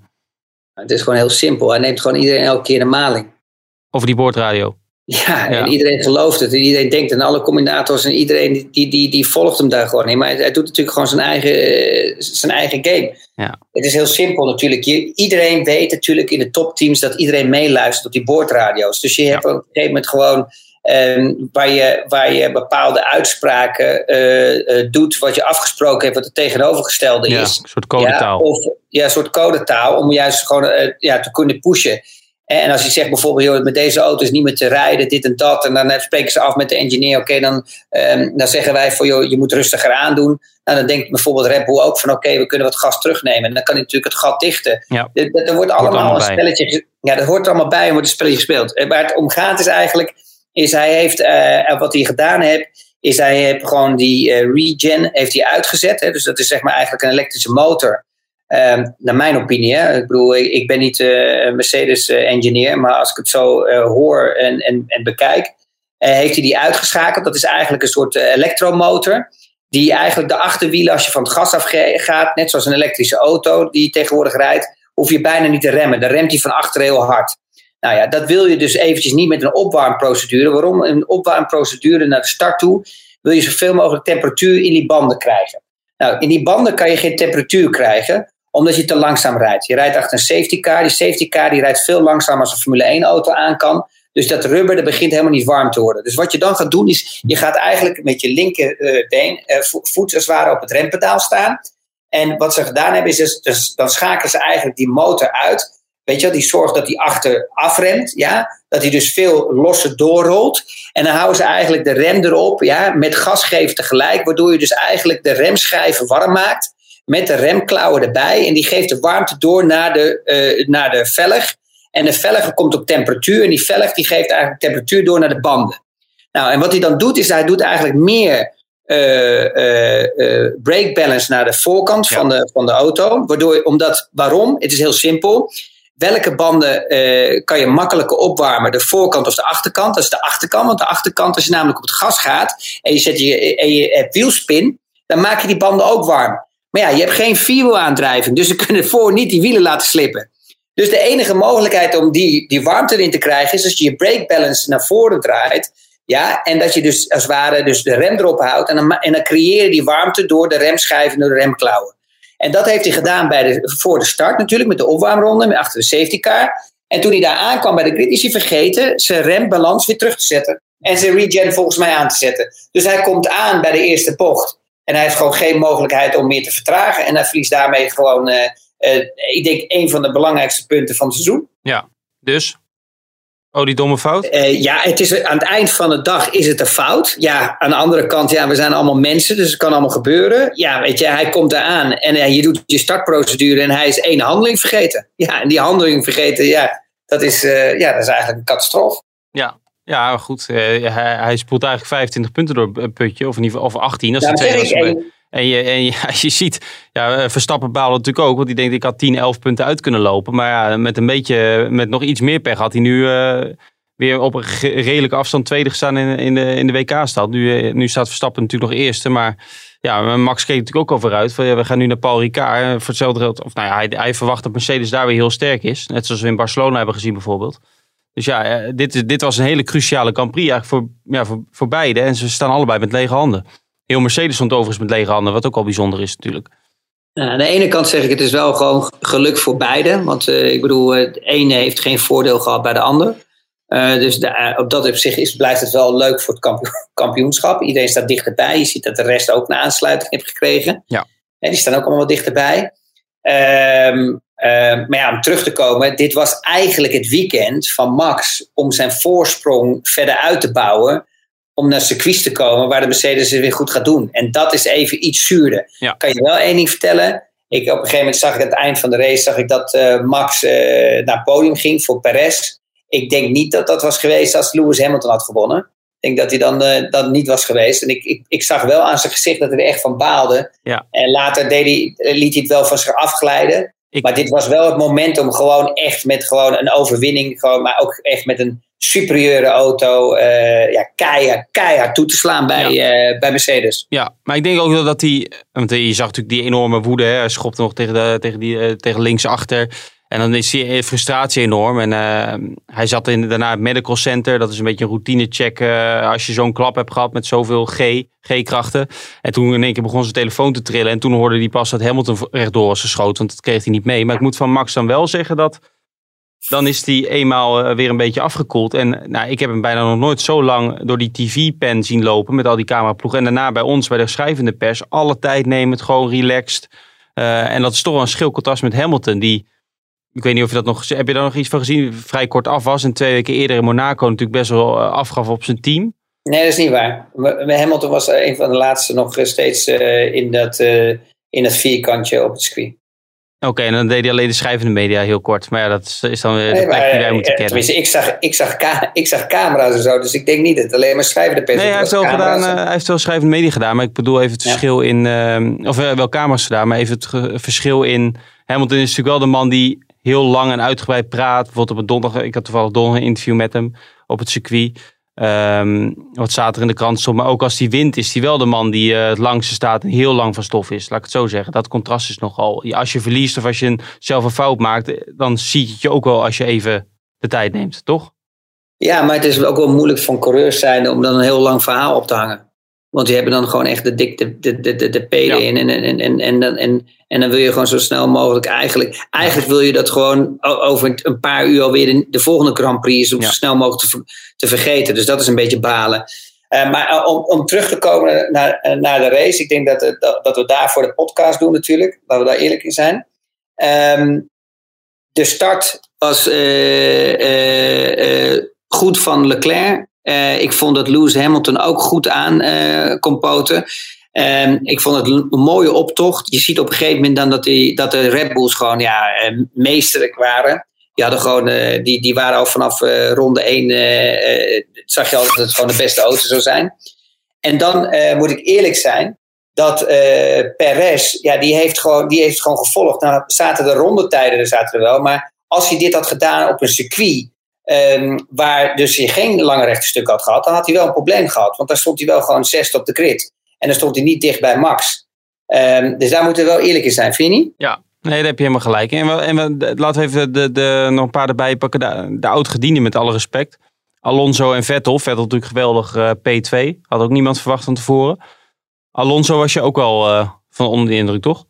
Het is gewoon heel simpel. Hij neemt gewoon iedereen elke keer de maling. Over die boordradio. Ja, en iedereen gelooft het. En iedereen denkt en alle combinators en iedereen die, die, die volgt hem daar gewoon in. Maar hij, doet natuurlijk gewoon zijn eigen, eh, zijn eigen game. Ja. Het is heel simpel natuurlijk. Je, iedereen weet natuurlijk in de topteams dat iedereen meeluistert op die boordradio's. Dus je hebt op een gegeven moment gewoon Ehm, waar, je, waar je bepaalde uitspraken uh, uh, doet wat je afgesproken hebt, wat het tegenovergestelde is. Ja, een soort codetaal. Ja, of, ja, een soort codetaal, om juist gewoon uh, ja, te kunnen pushen. En als je zegt bijvoorbeeld, joh, met deze auto is niet meer te rijden, dit en dat. En dan spreken ze af met de engineer. Oké, dan, um, dan zeggen wij voor joh, je moet rustiger aandoen. Nou, dan denkt bijvoorbeeld Red Bull ook van oké, we kunnen wat gas terugnemen. En dan kan hij natuurlijk het gat dichten. Ja. Er, wordt allemaal een spelletje. Ja, dat hoort er allemaal bij en wordt een spelletje gespeeld. Waar het om gaat is eigenlijk is hij heeft, uh, wat hij gedaan heeft, is hij heeft gewoon die uh, regen heeft hij uitgezet. Hè? Dus dat is zeg maar eigenlijk een elektrische motor. Uh, naar mijn opinie. Hè? Ik bedoel, ik, ben niet uh, Mercedes-engineer, maar als ik het zo hoor en, en, en bekijk, heeft hij die uitgeschakeld. Dat is eigenlijk een soort elektromotor. Die eigenlijk de achterwielen, als je van het gas af gaat, net zoals een elektrische auto die tegenwoordig rijdt, hoef je bijna niet te remmen. Dan remt hij van achter heel hard. Nou ja, dat wil je dus eventjes niet met een opwarmprocedure. Waarom? Een opwarmprocedure naar de start toe wil je zoveel mogelijk temperatuur in die banden krijgen. Nou, in die banden kan je geen temperatuur krijgen, omdat je te langzaam rijdt. Je rijdt achter een safety car. Die safety car die rijdt veel langzamer als een Formule 1 auto aan kan. Dus dat rubber dat begint helemaal niet warm te worden. Dus wat je dan gaat doen is, je gaat eigenlijk met je linkerbeen, uh, voet als het ware op het rempedaal staan. En wat ze gedaan hebben is, dus dan schakelen ze eigenlijk die motor uit. Weet je wel, die zorgt dat die achter afremt, ja. Dat hij dus veel losser doorrolt. En dan houden ze eigenlijk de rem erop, ja, met gasgeven tegelijk. Waardoor je dus eigenlijk de remschijven warm maakt. Met de remklauwen erbij. En die geeft de warmte door naar de, uh, naar de velg. En de velg komt op temperatuur. En die velg die geeft eigenlijk temperatuur door naar de banden. Nou, en wat hij dan doet, is hij doet eigenlijk meer uh, uh, brake balance naar de voorkant van, de, van de auto. Waardoor, omdat, waarom? Het is heel simpel welke banden uh, kan je makkelijker opwarmen? De voorkant of de achterkant? Dat is de achterkant, want de achterkant, als je namelijk op het gas gaat en je, zet je hebt wielspin, dan maak je die banden ook warm. Maar ja, je hebt geen vierwielaandrijving, dus ze kunnen voor niet die wielen laten slippen. Dus de enige mogelijkheid om die, die warmte erin te krijgen is als je je brake balance naar voren draait. Ja, en dat je dus als het ware dus de rem erop houdt. En dan, en dan creëer je die warmte door de remschijven, door de remklauwen. En dat heeft hij gedaan bij de, voor de start natuurlijk, met de opwarmronde, achter de safety car. En toen hij daar aankwam bij de grid, is hij vergeten zijn rembalans weer terug te zetten. En zijn regen volgens mij aan te zetten. Dus hij komt aan bij de eerste bocht. En hij heeft gewoon geen mogelijkheid om meer te vertragen. En hij verliest daarmee gewoon, uh, uh, ik denk, een van de belangrijkste punten van het seizoen. Ja, dus Oh, die domme fout? Uh, ja, het is, aan het eind van de dag is het een fout. Ja, aan de andere kant, ja, we zijn allemaal mensen, dus het kan allemaal gebeuren. Ja, weet je, hij komt eraan en uh, je doet je startprocedure en hij is één handeling vergeten. Ja, en die handeling vergeten, ja, dat is, uh, ja, dat is eigenlijk een catastrofe. Ja, ja, goed. hij, hij spoelt eigenlijk 25 punten door een putje, of in ieder geval of 18. Als ja, tweede en je, en je, (laughs) als je ziet, ja, Verstappen baalde natuurlijk ook. Want die denkt, ik had 10, 11 punten uit kunnen lopen. Maar ja, met een beetje, met nog iets meer pech had hij nu uh, weer op een redelijke afstand tweede gestaan in, in de, in de WK-stad. Nu, eh, nu staat Verstappen natuurlijk nog eerste. Maar ja, Max keek natuurlijk ook al vooruit. Van, ja, we gaan nu naar Paul Ricard. Voor hetzelfde of nou ja, hij, hij verwacht dat Mercedes daar weer heel sterk is. Net zoals we in Barcelona hebben gezien bijvoorbeeld. Dus ja, eh, dit, dit was een hele cruciale Grand Prix eigenlijk voor, ja, voor, voor beide. En ze staan allebei met lege handen. Heel Mercedes stond overigens met lege handen, wat ook al bijzonder is natuurlijk. aan de ene kant zeg ik, het is wel gewoon geluk voor beide. Want uh, ik bedoel, uh, de ene heeft geen voordeel gehad bij de ander. Uh, dus de, op dat opzicht is, blijft het wel leuk voor het (laughs) kampioenschap. Iedereen staat dichterbij. Je ziet dat de rest ook een aansluiting heeft gekregen. Ja. die staan ook allemaal wat dichterbij. Um, maar ja, om terug te komen, dit was eigenlijk het weekend van Max om zijn voorsprong verder uit te bouwen om naar circuits te komen waar de Mercedes het weer goed gaat doen. En dat is even iets zuurder. Kan je wel één ding vertellen? Ik, op een gegeven moment zag ik aan het eind van de race zag ik dat uh, Max uh, naar het podium ging voor Perez. ik denk niet dat dat was geweest als Lewis Hamilton had gewonnen. Ik denk dat hij dan uh, dat niet was geweest. En ik, ik, ik zag wel aan zijn gezicht dat hij er echt van baalde. Ja. En later deed hij, liet hij het wel van zich afglijden. Ik- Maar dit was wel het moment om gewoon echt met gewoon een overwinning, gewoon, maar ook echt met een superieure auto, eh, ja, keihard, keihard toe te slaan bij, eh, bij Mercedes. Ja, maar ik denk ook wel dat hij. Want je zag natuurlijk die enorme woede. Hè. Hij schopt nog tegen, de, tegen, die, eh, tegen linksachter. En dan is die frustratie enorm. En hij zat in, daarna het medical center. Dat is een beetje een routinecheck. als je zo'n klap hebt gehad met zoveel G, G-krachten. En toen in één keer begon zijn telefoon te trillen. En toen hoorde hij pas dat Hamilton rechtdoor was geschoten. Want dat kreeg hij niet mee. Maar ik moet van Max dan wel zeggen dat. Dan is hij eenmaal eh, weer een beetje afgekoeld. En nou, ik heb hem bijna nog nooit zo lang door die tv-pen zien lopen. Met al die cameraploegen. En daarna bij ons, bij de schrijvende pers. Alle tijd nemend, gewoon relaxed. Eh, en dat is toch wel een schilcontrast met Hamilton. Die, ik weet niet of je dat nog... Heb je daar nog iets van gezien? Vrij kort af was. En twee weken eerder in Monaco natuurlijk best wel eh, afgaf op zijn team. Nee, dat is niet waar. Hamilton was een van de laatste nog steeds in, dat, in dat vierkantje op het circuit. Oké, en dan deed hij alleen de schrijvende media heel kort. Maar ja, dat is, dan weer Nee, de plek maar, die wij eh, moeten eh, kennen. tenminste, ik zag, ik, zag ik zag camera's en zo, dus ik denk niet dat het alleen maar schrijvende pers Nee, hij heeft, wel gedaan, eh, hij heeft wel schrijvende media gedaan. Maar ik bedoel even het Ja. verschil in... eh, of eh, wel camera's gedaan, maar even het verschil in... Hamilton is natuurlijk wel de man die heel lang en uitgebreid praat. Bijvoorbeeld op een donderdag... Ik had toevallig donderdag een interview met hem op het circuit. Ehm, wat zaterdag in de krant. Maar ook als hij wint is hij wel de man die eh, het langste staat en heel lang van stof is. Laat ik het zo zeggen. Dat contrast is nogal... Als je verliest of als je een, zelf een fout maakt... eh, dan zie je het je ook wel als je even de tijd neemt, toch? Ja, maar het is ook wel moeilijk van coureurs zijn om dan een heel lang verhaal op te hangen. Want die hebben dan gewoon echt de dik de, de, de, de, pelen in. En, en, en, en, en, dan- en, en dan wil je gewoon zo snel mogelijk eigenlijk... Eigenlijk wil je dat gewoon over een paar uur alweer de, de volgende Grand Prix is... om zo snel mogelijk te, te vergeten. Dus dat is een beetje balen. Eh, maar eh, om, om terug te komen naar, eh, naar de race. Ik denk dat, dat, dat we daarvoor de podcast doen natuurlijk. Laten we daar eerlijk in zijn. Ehm, de start was goed van Leclerc. Eh, ik vond dat Lewis Hamilton ook goed aan eh, kon poten. Ehm, ik vond het een mooie optocht. Je ziet op een gegeven moment dan dat, die, dat de Red Bulls gewoon ja, eh, meesterlijk waren. Die, hadden gewoon, die, die waren al vanaf ronde 1. eh, eh, zag je al dat het gewoon de beste auto zou zijn. En dan moet ik eerlijk zijn. Dat Perez, ja, die heeft, gewoon, die heeft gewoon gevolgd. Nou, zaten de rondetijden er zaten wel. Maar als hij dit had gedaan op een circuit. Ehm, waar dus hij geen lange rechte stuk had gehad. dan had hij wel een probleem gehad. Want dan stond hij wel gewoon zesde op de grid. En dan stond hij niet dicht bij Max. Ehm, dus daar moeten we wel eerlijk in zijn, vind je niet? Ja, nee, daar heb je helemaal gelijk. En, we, en laten we even de, de, nog een paar erbij pakken. De, de oud-gedienden met alle respect. Alonso en Vettel. Vettel natuurlijk geweldig eh, P2. Had ook niemand verwacht van tevoren. Alonso was je ook wel eh, van onder de indruk, toch?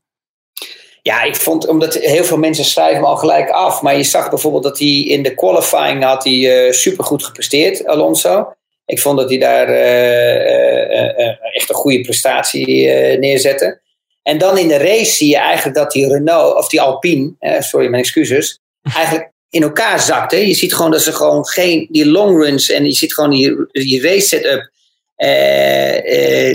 Ja, ik vond, omdat heel veel mensen schrijven hem al gelijk af. Maar je zag bijvoorbeeld dat hij in de qualifying had hij eh, supergoed gepresteerd, Alonso. Ik vond dat hij daar eh, eh, echt een goede prestatie neerzette. En dan in de race zie je eigenlijk dat die Renault, of die Alpine, sorry, mijn excuses, (laughs) eigenlijk in elkaar zakte. Je ziet gewoon dat ze gewoon geen, die long runs en je ziet gewoon die, die race setup. eh, eh,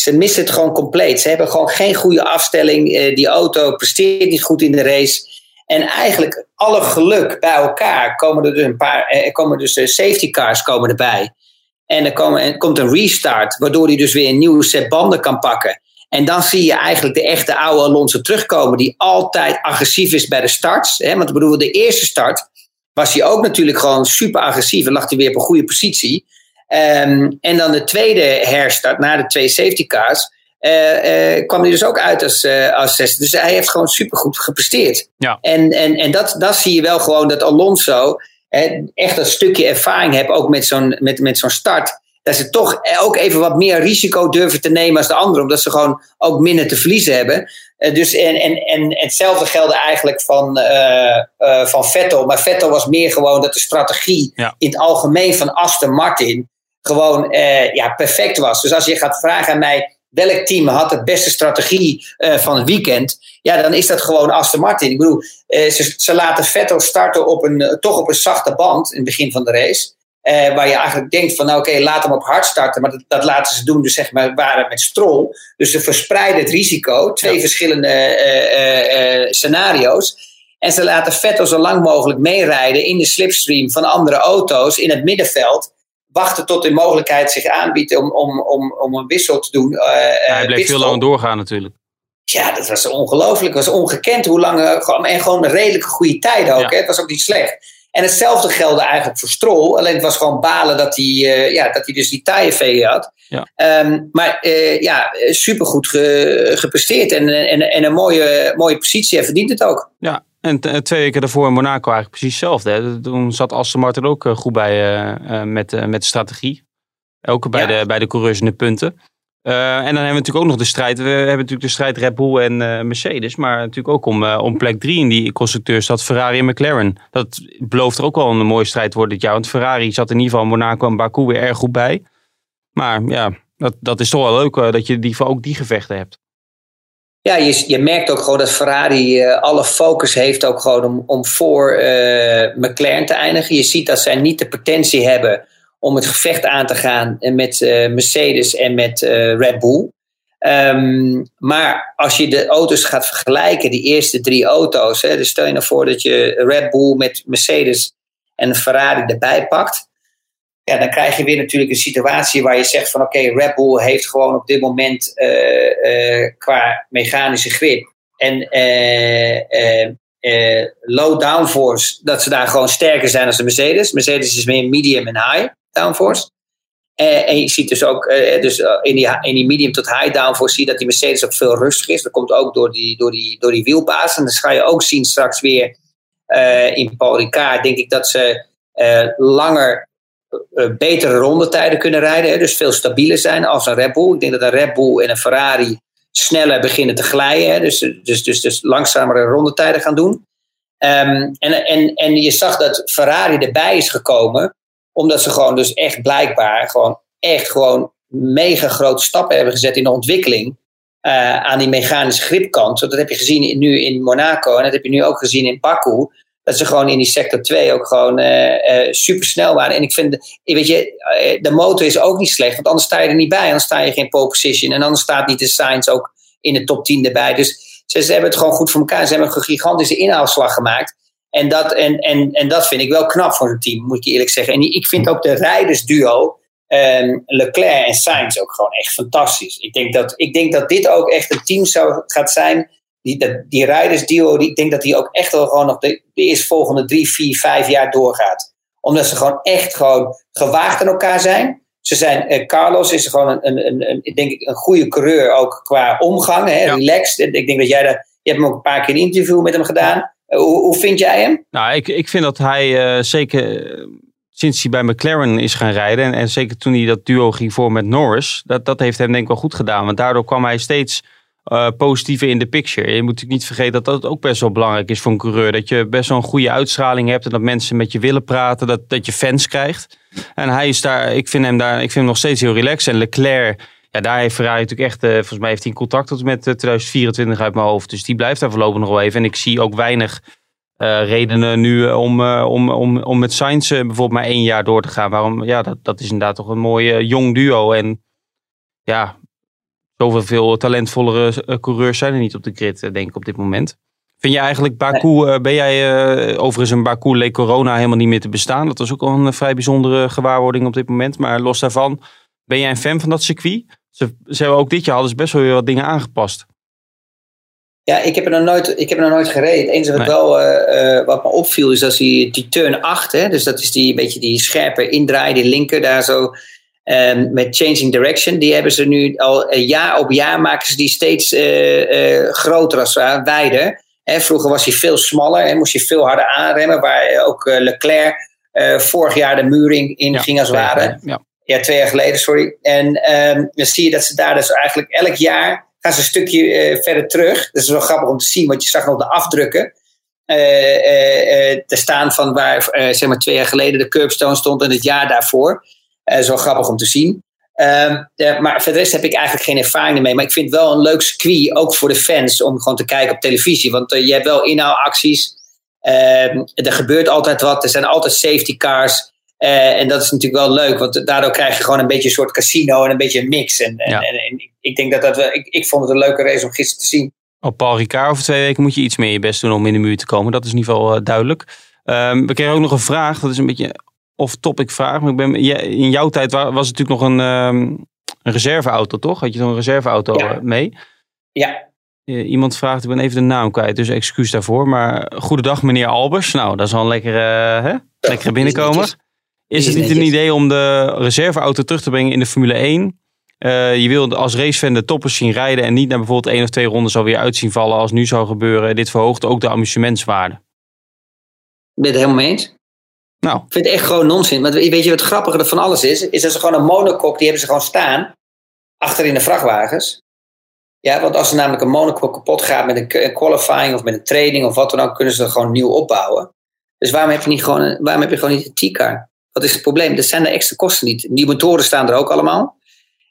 ze, missen het gewoon compleet. Ze hebben gewoon geen goede afstelling. Eh, die auto presteert niet goed in de race. En eigenlijk alle geluk bij elkaar komen er dus een paar, eh, komen dus eh, safety cars komen erbij. En er, komen, er komt een restart, waardoor hij dus weer een nieuwe set banden kan pakken. En dan zie je eigenlijk de echte oude Alonso terugkomen, die altijd agressief is bij de starts. Hè? Want ik bedoel, de eerste start was hij ook natuurlijk gewoon super agressief en lag hij weer op een goede positie. Ehm, en dan de tweede herstart, na de twee safety cars, eh, eh, kwam hij dus ook uit als, eh als zesde. Dus hij heeft gewoon supergoed gepresteerd. Ja. En, en, en dat, dat zie je wel gewoon dat Alonso hè, echt een stukje ervaring heeft, ook met zo'n met, met zo'n start. Dat ze toch ook even wat meer risico durven te nemen als de anderen, omdat ze gewoon ook minder te verliezen hebben. Dus en, en, en hetzelfde geldde eigenlijk van, van Vettel. Maar Vettel was meer gewoon dat de strategie Ja. in het algemeen van Aston Martin gewoon eh, ja, perfect was. Dus als je gaat vragen aan mij welk team had de beste strategie eh, van het weekend, ja, dan is dat gewoon Aston Martin. Ik bedoel, eh, ze, ze laten Vettel starten op een, toch op een zachte band in het begin van de race. Waar je eigenlijk denkt van, nou oké, laat hem op hard starten. Maar dat, dat laten ze doen, dus zeg maar, waren met Stroll. Dus ze verspreiden het risico. Twee Ja. verschillende scenario's. En ze laten Vettel zo lang mogelijk meerijden in de slipstream van andere auto's in het middenveld. Wachten tot de mogelijkheid zich aanbiedt om, om, om, om een wissel te doen. Uh, hij bleef heel lang doorgaan natuurlijk. Ja, dat was ongelooflijk. Het was ongekend hoe lang. en gewoon een redelijke goede tijd ook. Hè? Het was ook niet slecht. En hetzelfde geldde eigenlijk voor Stroll. Alleen het was gewoon balen dat hij, uh, ja, dat hij dus die taaienvee had. Ja. Um, maar ja, supergoed ge, gepresteerd. En, en, en een mooie, mooie positie. Hij verdient het ook. Ja, en twee weken daarvoor in Monaco eigenlijk precies hetzelfde. Toen zat Aston Martin ook eh, goed bij uh, met, met de strategie. Ook bij, de, bij de coureurs in de punten. Uh, en dan hebben we natuurlijk ook nog de strijd. We hebben natuurlijk de strijd Red Bull en Mercedes. Maar natuurlijk ook om, om plek drie in die constructeurs Ferrari en McLaren. Dat belooft er ook wel een mooie strijd worden dit jaar. Want Ferrari zat in ieder geval Monaco en Baku weer erg goed bij. Maar ja, dat, dat is toch wel leuk dat je die, ook die gevechten hebt. Ja, je, je merkt ook gewoon dat Ferrari alle focus heeft ook gewoon om, om voor McLaren te eindigen. Je ziet dat zij niet de potentie hebben om het gevecht aan te gaan met uh, Mercedes en met Red Bull. Um, maar als je de auto's gaat vergelijken, die eerste drie auto's, hè, dus stel je nou voor dat je Red Bull met Mercedes en Ferrari erbij pakt. Ja, dan krijg je weer natuurlijk een situatie waar je zegt van oké, okay, Red Bull heeft gewoon op dit moment uh, qua mechanische grip en low downforce, dat ze daar gewoon sterker zijn dan de Mercedes. Mercedes is meer medium en high downforce. En je ziet dus ook dus, in, die, in die medium tot high downforce zie je dat die Mercedes ook veel rustiger is. Dat komt ook door die, door die, door die wielbaas. En dan ga je ook zien straks weer in Paul Ricard, denk ik dat ze langer betere rondetijden kunnen rijden. Hè, dus veel stabieler zijn als een Red Bull. Ik denk dat een Red Bull en een Ferrari sneller beginnen te glijden. Hè, dus, dus, dus, dus langzamere rondetijden gaan doen. Um, en, en, en je zag dat Ferrari erbij is gekomen omdat ze gewoon dus echt blijkbaar gewoon echt gewoon mega grote stappen hebben gezet in de ontwikkeling. Uh, aan die mechanische gripkant. Dat heb je gezien nu in Monaco en dat heb je nu ook gezien in Baku. Dat ze gewoon in die sector 2 ook gewoon uh, uh, super snel waren. En ik vind, weet je, de motor is ook niet slecht, want anders sta je er niet bij. Anders sta je geen pole position. En anders staat niet de Sainz ook in de top 10 erbij. Dus ze, hebben het gewoon goed voor elkaar. Ze hebben een gigantische inhaalslag gemaakt. En dat, en, en, en dat vind ik wel knap voor een team, moet ik eerlijk zeggen. En ik vind ook de rijdersduo, um, Leclerc en Sainz, ook gewoon echt fantastisch. Ik denk dat, ik denk dat dit ook echt een team zou, gaat zijn. Die, dat, die rijdersduo, die, ik denk dat die ook echt wel gewoon nog de, de eerstvolgende drie, vier, vijf jaar doorgaat. Omdat ze gewoon echt gewoon gewaagd aan elkaar zijn. Ze zijn, uh, Carlos is gewoon een, een, een, een, denk ik, een goede coureur, ook qua omgang, hè, relaxed. Ik denk dat jij daar, je hebt hem ook een paar keer een interview met hem gedaan. Hoe, hoe vind jij hem? Nou, ik, ik vind dat hij uh, zeker uh, sinds hij bij McLaren is gaan rijden. En, en, zeker toen hij dat duo ging voor met Norris. Dat, dat heeft hem denk ik wel goed gedaan. Want daardoor kwam hij steeds uh, positiever in de picture. Je moet natuurlijk niet vergeten dat dat ook best wel belangrijk is voor een coureur. Dat je best wel een goede uitstraling hebt. En dat mensen met je willen praten. Dat, dat je fans krijgt. En hij is daar, ik vind hem daar, ik vind hem nog steeds heel relaxed. En Leclerc ja, daar heeft Ferrari natuurlijk echt, uh, volgens mij heeft hij een contact tot met 2024 eh, uit mijn hoofd. Dus die blijft daar voorlopig nog wel even. En ik zie ook weinig redenen nu om, om, om, om met Sainz bijvoorbeeld maar één jaar door te gaan. Waarom? Ja, dat, dat is inderdaad toch een mooi jong duo. En ja, zoveel veel talentvollere coureurs zijn er niet op de grid, denk ik, op dit moment. Vind je eigenlijk Baku, ben jij overigens een Baku leek corona helemaal niet meer te bestaan? Dat was ook al een vrij bijzondere gewaarwording op dit moment. Maar los daarvan, ben jij een fan van dat circuit? Ze, ze hebben ook dit jaar hadden ze best wel weer wat dingen aangepast. Ja, ik heb er nog nooit, ik heb er nog nooit gereden. Het enige wat, wel, uh, wat me opviel is dat die, die turn 8, hè, dus dat is die beetje die scherpe indraai, die linker daar zo. Um, met Changing Direction, die hebben ze nu al uh, jaar op jaar maken ze die steeds uh, groter als wijder. Hè, vroeger was hij veel smaller en moest je veel harder aanremmen, waar ook Leclerc vorig jaar de muur in, in ja, ging als het ware. Ja. Ja, twee jaar geleden, sorry. En um, dan zie je dat ze daar dus eigenlijk elk jaar gaan ze een stukje uh, verder terug. Dat is wel grappig om te zien, want je zag nog de afdrukken. Uh, uh, te staan van waar zeg maar twee jaar geleden de curbstone stond en het jaar daarvoor. Is wel grappig om te zien. Um, maar voor de rest heb ik eigenlijk geen ervaring mee. Maar ik vind het wel een leuk circuit, ook voor de fans, om gewoon te kijken op televisie. Want je hebt wel inhaalacties. Ehm, er gebeurt altijd wat. Er zijn altijd safety cars. Uh, en dat is natuurlijk wel leuk, want daardoor krijg je gewoon een beetje een soort casino en een beetje een mix. En, en, en, en ik denk dat dat wel, ik, ik vond het een leuke race om gisteren te zien. op Paul Ricard over twee weken moet je iets meer je best doen om in de muur te komen. Dat is in ieder geval uh, duidelijk. Um, we kregen ook nog een vraag. Dat is een beetje off-topic vraag. Maar ik ben, in jouw tijd was het natuurlijk nog een, um, een reserveauto, toch? Had je zo'n reserveauto Ja. mee? Ja, Eh, iemand vraagt, ik ben even de naam kwijt, dus excuus daarvoor. Maar goedendag meneer Albers. Nou, dat is wel een lekkere, hè? lekkere binnenkomer. netjes. Is het niet een idee om de reserveauto terug te brengen in de Formule 1? Eh, je wil als racefan de toppers zien rijden en niet naar bijvoorbeeld één of twee rondes alweer uitzien vallen als nu zou gebeuren. Dit verhoogt ook de amusementswaarde. Ik ben het helemaal mee eens. Nou, Ik vind het echt gewoon nonsens. Maar weet je wat het grappige van alles is? Is dat ze gewoon een monokok, die hebben ze gewoon staan. Achter in de vrachtwagens. Ja, want als er namelijk een monokok kapot gaat met een qualifying of met een training of wat dan ook, kunnen ze er gewoon nieuw opbouwen. Dus waarom heb je, niet gewoon waarom heb je gewoon niet een T-car? Wat is het probleem? Dat zijn de extra kosten niet. Die motoren staan er ook allemaal.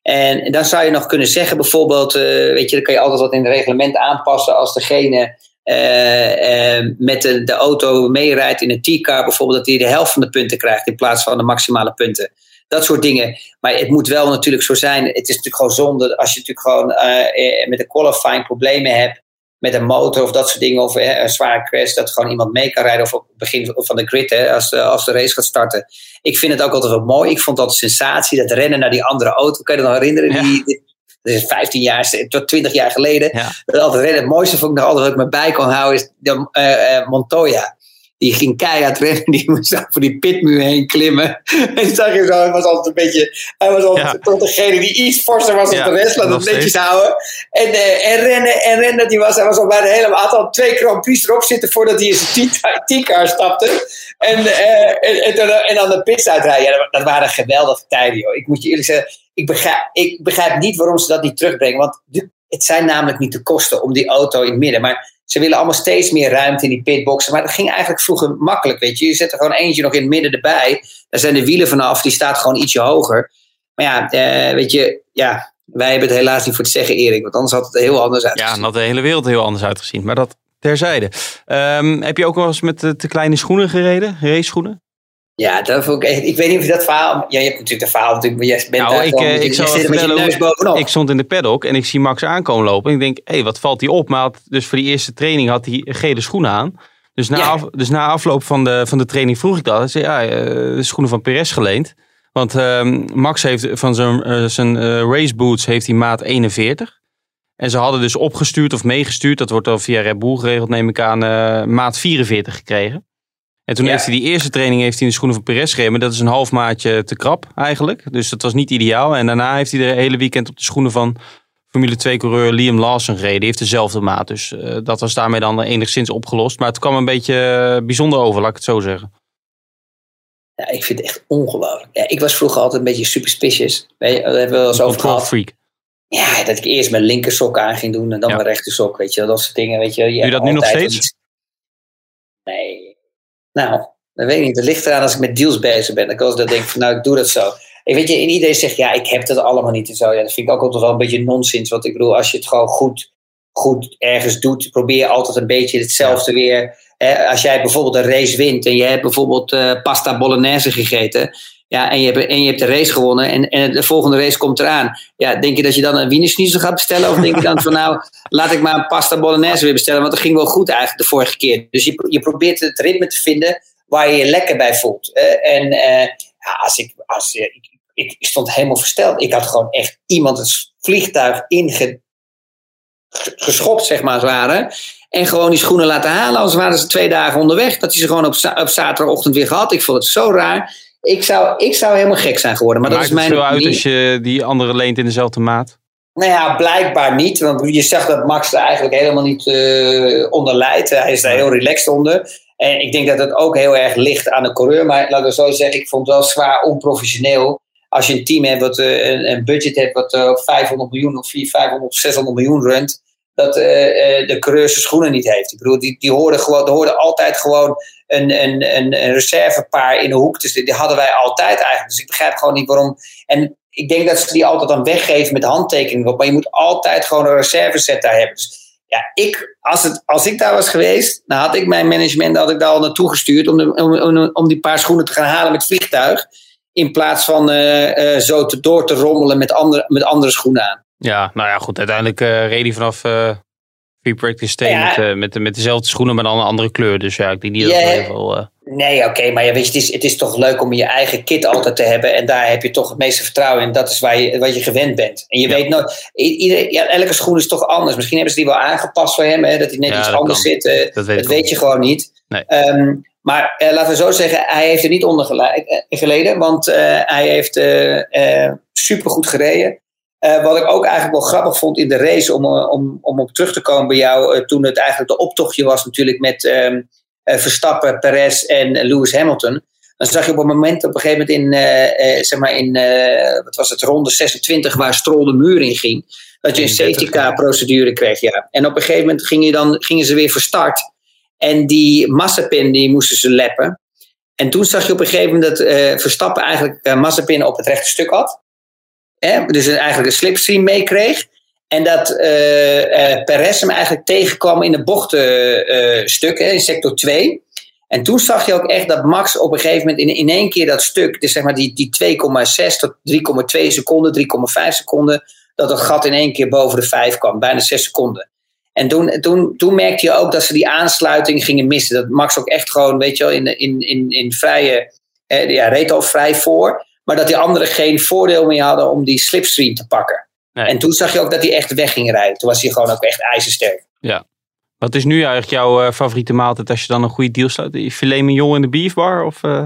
En dan zou je nog kunnen zeggen, bijvoorbeeld, eh, weet je, dan kan je altijd wat in het reglement aanpassen als degene eh, eh, met de, de auto meerijdt in een T-car, bijvoorbeeld, dat hij de helft van de punten krijgt in plaats van de maximale punten. Dat soort dingen. Maar het moet wel natuurlijk zo zijn. Het is natuurlijk gewoon zonde als je natuurlijk gewoon eh, met een qualifying problemen hebt. Met een motor of dat soort dingen. Of een zware crash. Dat gewoon iemand mee kan rijden. Of op het begin van de grid. Hè, als, de, als de race gaat starten. Ik vind het ook altijd wel mooi. Ik vond dat een sensatie. Dat rennen naar die andere auto. Kan je dat nog herinneren? Ja. Die, dat is 15 jaar, tot 20 jaar geleden. Ja. Dat altijd. Het mooiste vond ik nog altijd wat ik me bij kon houden. Is de, eh, eh, Montoya. Die ging keihard rennen. Die moest over die pitmuur heen klimmen. (laughs) En zag je zo. Hij was altijd een beetje. Hij was altijd Ja. toch degene die iets forser was dan de rest. Laat het netjes houden. En, eh, en rennen en rennen. Die was, hij was al bijna helemaal. Had al twee Grand Prix erop zitten voordat hij in zijn T-car (laughs) stapte. En, en, en, dan- en dan de pits uitrijden. Ja, dat, dat waren geweldige tijden, joh. Ik moet je eerlijk zeggen. Ik begrijp, ik begrijp niet waarom ze dat niet terugbrengen. Want het zijn namelijk niet de kosten om die auto in het midden. Maar ze willen allemaal steeds meer ruimte in die pitboxen. Maar dat ging eigenlijk vroeger makkelijk, weet je. Je zet er gewoon eentje nog in het midden erbij. Daar zijn de wielen vanaf. Die staat gewoon ietsje hoger. Maar ja, eh, weet je. Ja, wij hebben het helaas niet voor te zeggen, Erik. Want anders had het er heel anders ja, uitgezien. dan had de hele wereld er heel anders uitgezien. Maar dat terzijde. Ehm, heb je ook wel eens met de te kleine schoenen gereden? Race schoenen? Ja, dat vond ik echt. Ik weet niet of je dat verhaal. Ja, je hebt natuurlijk dat verhaal natuurlijk. Maar jij bent Nou, daar ik, ik zou zit er met je neus bovenop. Ik stond in de paddock en ik zie Max aankomen lopen. En ik denk, hé, hey, wat valt hij op? Maar had dus voor die eerste training had hij gele schoenen aan. Dus na, Ja. af- dus na afloop van de, van de training vroeg ik dat. Hij zei, ja, eh, de schoenen van Perez geleend. Want ehm, Max heeft van zijn, eh, zijn eh, race boots heeft hij maat 41. En ze hadden dus opgestuurd of meegestuurd, dat wordt dan via Red Bull geregeld, neem ik aan, maat 44 gekregen. En toen Ja. heeft hij die eerste training heeft hij in de schoenen van Perez gereden. Maar dat is een half maatje te krap eigenlijk. Dus dat was niet ideaal. En daarna heeft hij de hele weekend op de schoenen van Formule 2-coureur Liam Lawson gereden. Die heeft dezelfde maat. Dus eh, dat was daarmee dan enigszins opgelost. Maar het kwam een beetje eh, bijzonder over, laat ik het zo zeggen. Ja, ik vind het echt ongelooflijk. Ja, ik was vroeger altijd een beetje superstitious. Weet je, daar hebben we wel eens over gehad. freak. Ja, dat ik eerst mijn linkersok aan ging doen en dan Ja. mijn rechtersok. Weet je, dat soort dingen. Weet je, Doe je dat nu nog steeds? Nou, dat weet ik niet. Het ligt eraan als ik met deals bezig ben. Ik dat denk van, nou, ik doe dat zo. En weet je, en iedereen zegt, ja, ik heb dat allemaal niet en zo. Ja, dat vind ik ook altijd wel een beetje nonsens. Want ik bedoel, als je het gewoon goed, goed ergens doet, probeer je altijd een beetje hetzelfde weer. Hè, als jij bijvoorbeeld een race wint en je hebt bijvoorbeeld eh, pasta bolognese gegeten. Ja, en je hebt, en je hebt de race gewonnen en, en de volgende race komt eraan. Ja, denk je dat je dan een wienerschnitzel gaat bestellen? Of denk je dan van nou, laat ik maar een pasta bolognese weer bestellen? Want dat ging wel goed eigenlijk de vorige keer. Dus je, je probeert het ritme te vinden waar je je lekker bij voelt. En eh, ja, als ik, als, ik, stond helemaal versteld. Ik had gewoon echt iemand het vliegtuig inge, ge- geschopt, zeg maar, als het. En gewoon die schoenen laten halen. Als waren ze twee dagen onderweg. Dat hij ze gewoon op, op zaterdagochtend weer gehad. Ik vond het zo raar. Ik zou, ik zou helemaal gek zijn geworden. Maar Maakt dat is het mijn veel uit als je die andere leent in dezelfde maat? Nou ja, blijkbaar niet. Want je zag dat Max er eigenlijk helemaal niet eh, onder lijdt. Hij is daar heel relaxed onder. En ik denk dat het ook heel erg ligt aan de coureur. Maar laat ik zo zeggen, ik vond het wel zwaar onprofessioneel. Als je een team hebt wat eh, een, een budget hebt wat eh, 500 miljoen of 400, 500 of 600 miljoen runt. Dat de coureur zijn schoenen niet heeft. Ik bedoel, die, die hoorden, gewoon, er hoorde altijd gewoon een, een, een, reservepaar in de hoek. Dus die, hadden wij altijd eigenlijk. Dus ik begrijp gewoon niet waarom. En ik denk dat ze die altijd dan weggeven met handtekeningen. Maar je moet altijd gewoon een reserveset daar hebben. Dus ja, ik, als, het, als ik daar was geweest, dan had ik mijn management had ik daar al naartoe gestuurd om, om, om, om die paar schoenen te gaan halen met vliegtuig. In plaats van eh, eh, zo te door te rommelen met andere, met andere schoenen aan. Ja, nou ja, goed. Uiteindelijk eh reed hij vanaf, Free practice day Ja. met, eh, met, met dezelfde schoenen, maar dan een andere kleur. Dus ja, ik denk niet dat het heel veel... eh, Nee, oké, maar ja, weet je, het, is, het is toch leuk om je eigen kit altijd te hebben. En daar heb je toch het meeste vertrouwen in. Dat is waar je, wat je gewend bent. En je Ja. weet nooit, ieder, ja, elke schoen is toch anders. Misschien hebben ze die wel aangepast voor hem, hè, dat hij net Ja, iets anders kan. zit. dat weet dat je gewoon niet. Nee. Ehm, maar eh, laten we zo zeggen, hij heeft er niet onder gele- geleden. Want hij heeft supergoed gereden. Eh, wat ik ook eigenlijk wel grappig vond in de race, om, eh, om, om op terug te komen bij jou, eh, toen het eigenlijk de optochtje was natuurlijk met ehm, eh, Verstappen, Perez en Lewis Hamilton. Dan zag je op een moment, op een gegeven moment in, zeg maar in wat was het, ronde 26, waar Stroll de muur in ging, dat je een 31, safety car procedure kreeg. Ja. En op een gegeven moment ging je dan, gingen ze weer van start. En die Massapin, die moesten ze leppen. En toen zag je op een gegeven moment dat Verstappen eigenlijk Massapin op het rechte stuk had. Dus eigenlijk een slipstream meekreeg. En dat eh eh Perez hem eigenlijk tegenkwam in de bochtenstuk, hè, in sector 2. En toen zag je ook echt dat Max op een gegeven moment in, in één keer dat stuk, dus zeg maar die, die 2,6 tot 3,2 seconden, 3,5 seconden, dat het gat in één keer boven de 5 kwam, bijna 6 seconden. En toen, toen, toen merkte je ook dat ze die aansluiting gingen missen. Dat Max ook echt gewoon, weet je wel, in, in, in, in vrije, eh, ja, reed al vrij voor. Maar dat die anderen geen voordeel meer hadden om die slipstream te pakken. Nee. En toen zag je ook dat hij echt weg ging rijden. Toen was hij gewoon ook echt ijzersterk. Wat is nu eigenlijk jouw eh, favoriete maaltijd als je dan een goede deal sluit? Filet mignon in de beefbar? Of, eh,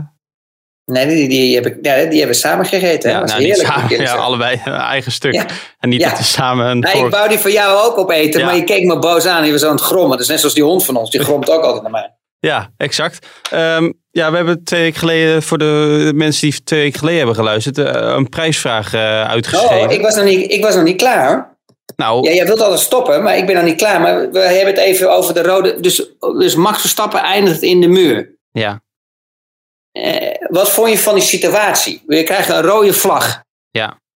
Nee, die, die, heb ik, ja, die hebben we samen gegeten. ja, nou, heerlijk. samen, (laughs) ja, allebei een eigen stuk. Ja. En niet Ja. dat we samen een Nee, ik wou die voor jou ook opeten, Ja. maar je keek me boos aan. Je was aan het grommen. Dat is net zoals die hond van ons. Die (laughs) gromt ook altijd naar mij. Ja, exact. Ehm, ja, we hebben twee weken geleden, voor de mensen die twee weken geleden hebben geluisterd, eh, een prijsvraag eh, uitgeschreven. Oh, ik was nog niet, ik was nog niet klaar. hoor. Nou, Ja, jij wilt altijd stoppen, maar ik ben nog niet klaar. Maar we hebben het even over de rode... Dus, dus Max Verstappen eindigt in de muur. ja. Eh, wat vond je van die situatie? Je krijgt een rode vlag.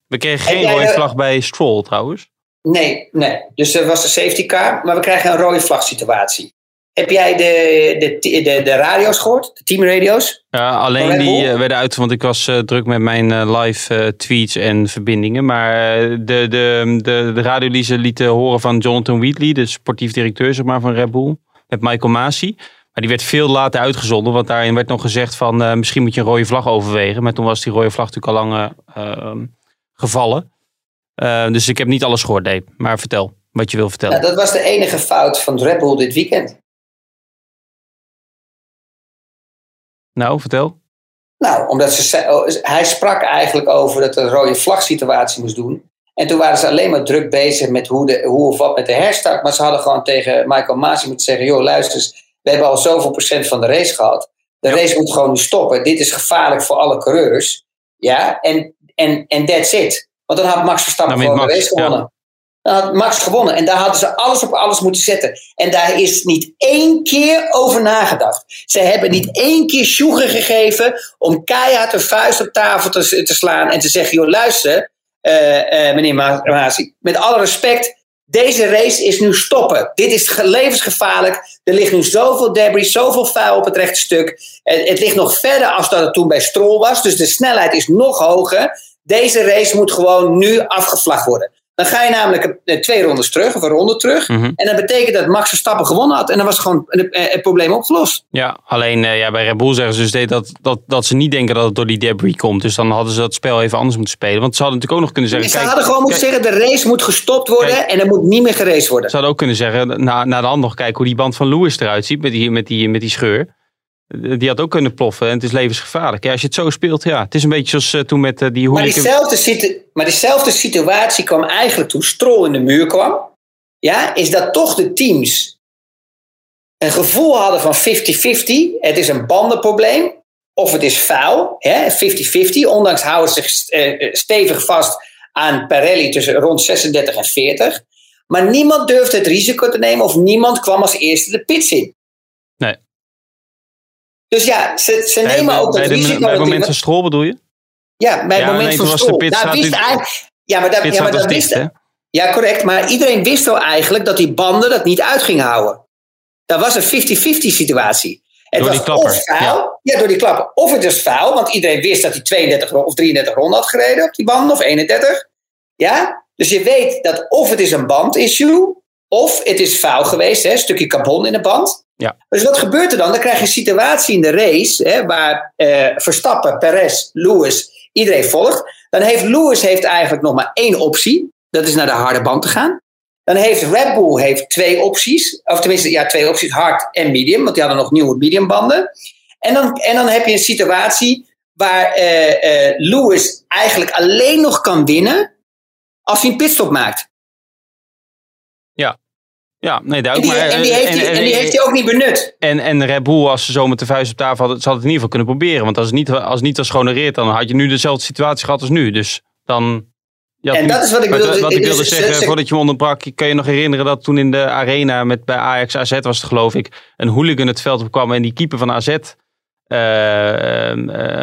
we kregen geen rode de- vlag bij Stroll trouwens. Nee, nee. Dus er was de safety car, maar we krijgen een rode vlag situatie. Heb jij de, de, de, de radio's gehoord? De teamradio's? Ja, alleen die eh, werden uit, want ik was eh, druk met mijn eh, live tweets en verbindingen. Maar de, de, de, de lieten horen van Jonathan Wheatley, de sportief directeur zeg maar, van Red Bull, met Michael Masi. Maar die werd veel later uitgezonden, want daarin werd nog gezegd van misschien moet je een rode vlag overwegen. Maar toen was die rode vlag natuurlijk al lang eh, ehm, gevallen. Dus ik heb niet alles gehoord, nee. Maar vertel wat je wil vertellen. Dat was de enige fout van Red Bull dit weekend. Nou, vertel. Nou, omdat ze, oh, hij sprak eigenlijk over dat een rode vlag situatie moest doen. En toen waren ze alleen maar druk bezig met hoe, de, hoe of wat met de herstart. Maar ze hadden gewoon tegen Michael Masi moeten zeggen: joh, luister eens, we hebben al zoveel procent van de race gehad. De race moet gewoon nu stoppen. Dit is gevaarlijk voor alle coureurs. Ja, en, en, en that's it. Want dan had Max Verstappen wint gewoon de race gewonnen. Had Max gewonnen. En daar hadden ze alles op alles moeten zetten. En daar is niet één keer over nagedacht. Ze hebben niet één keer sjoegen gegeven om keihard een vuist op tafel te, slaan en te zeggen: joh, luister, eh, eh, meneer Ma- Masi, met alle respect, deze race is nu stoppen. Dit is ge- levensgevaarlijk. Er ligt nu zoveel debris, zoveel vuil op het rechte stuk. Het, het ligt nog verder als dat het toen bij Stroll was. Dus de snelheid is nog hoger. Deze race moet gewoon nu afgevlagd worden. Dan ga je namelijk eh, twee rondes terug, of een ronde terug. Mhm. En dat betekent dat Max Verstappen gewonnen had. En dan was gewoon het, eh, het probleem opgelost. Ja, alleen eh, ja, bij Red Bull zeggen ze dus dat, dat, dat ze niet denken dat het door die debris komt. Dus dan hadden ze dat spel even anders moeten spelen. Want ze hadden natuurlijk ook nog kunnen zeggen... Ze kijk, hadden gewoon moeten zeggen, de race moet gestopt worden Kijk. en er moet niet meer geraced worden. Ze hadden ook kunnen zeggen, na, na de hand nog kijken hoe die band van Lewis eruit ziet met die, met die, met die scheur. Die had ook kunnen ploffen en het is levensgevaarlijk. Ja, als je het zo speelt, ja. Het is een beetje zoals eh, toen met eh, die Maar diezelfde, situ- maar diezelfde situatie kwam eigenlijk toen Stroll in de muur kwam. Ja, is dat toch de teams een gevoel hadden van 50-50. Het is een bandenprobleem. Of het is vuil. hè, 50-50. Ondanks houden ze zich eh, stevig vast aan Pirelli tussen rond 36 en 40. Maar niemand durfde het risico te nemen. Of niemand kwam als eerste de pits in. Dus ja, ze, ze bij, nemen ook dat bij, de, risico. bij het dat moment van Stroll bedoel je? ja, bij het Ja, moment nee, van was Nou, wist eigenlijk- ja, maar dat, ja, maar dat dus wist dicht, hè? Ja, correct. Maar iedereen wist wel eigenlijk dat die banden dat niet uit gingen houden. Dat was een 50-50 situatie. Het Door was die klapper, of vuil, ja. door die klapper. Of het was vuil, want iedereen wist dat hij 32 ro- of 33 ronden had gereden op die banden, of 31. Ja? Dus je weet dat of het is een bandissue, Of het is foul geweest, hè, een stukje carbon in de band. Ja. Dus wat gebeurt er dan? Dan krijg je een situatie in de race hè, waar eh, Verstappen, Perez, Lewis, iedereen volgt. Dan heeft Lewis heeft eigenlijk nog maar één optie. Dat is naar de harde band te gaan. Dan heeft Red Bull heeft twee opties. Of tenminste, ja, twee opties, hard en medium. Want die hadden nog nieuwe mediumbanden. En dan, en dan heb je een situatie waar eh, eh, Lewis eigenlijk alleen nog kan winnen als hij een pitstop maakt. Ja, nee, En duidelijk. die, maar, en die, heeft, hij, en die heeft hij ook niet benut. En, en Red Bull, als ze zo met de vuist op tafel hadden, ze hadden het in ieder geval kunnen proberen. Want als het niet, als het niet was gehonoreerd, dan had je nu dezelfde situatie gehad als nu. Dus dan... En nu- dat is wat ik bedoel. Wat ik wilde ze- zeggen, ze- voordat je me onderbrak, kan je nog herinneren dat toen in de arena met, bij Ajax AZ was het geloof ik, een hooligan het veld opkwam en die keeper van AZ eh,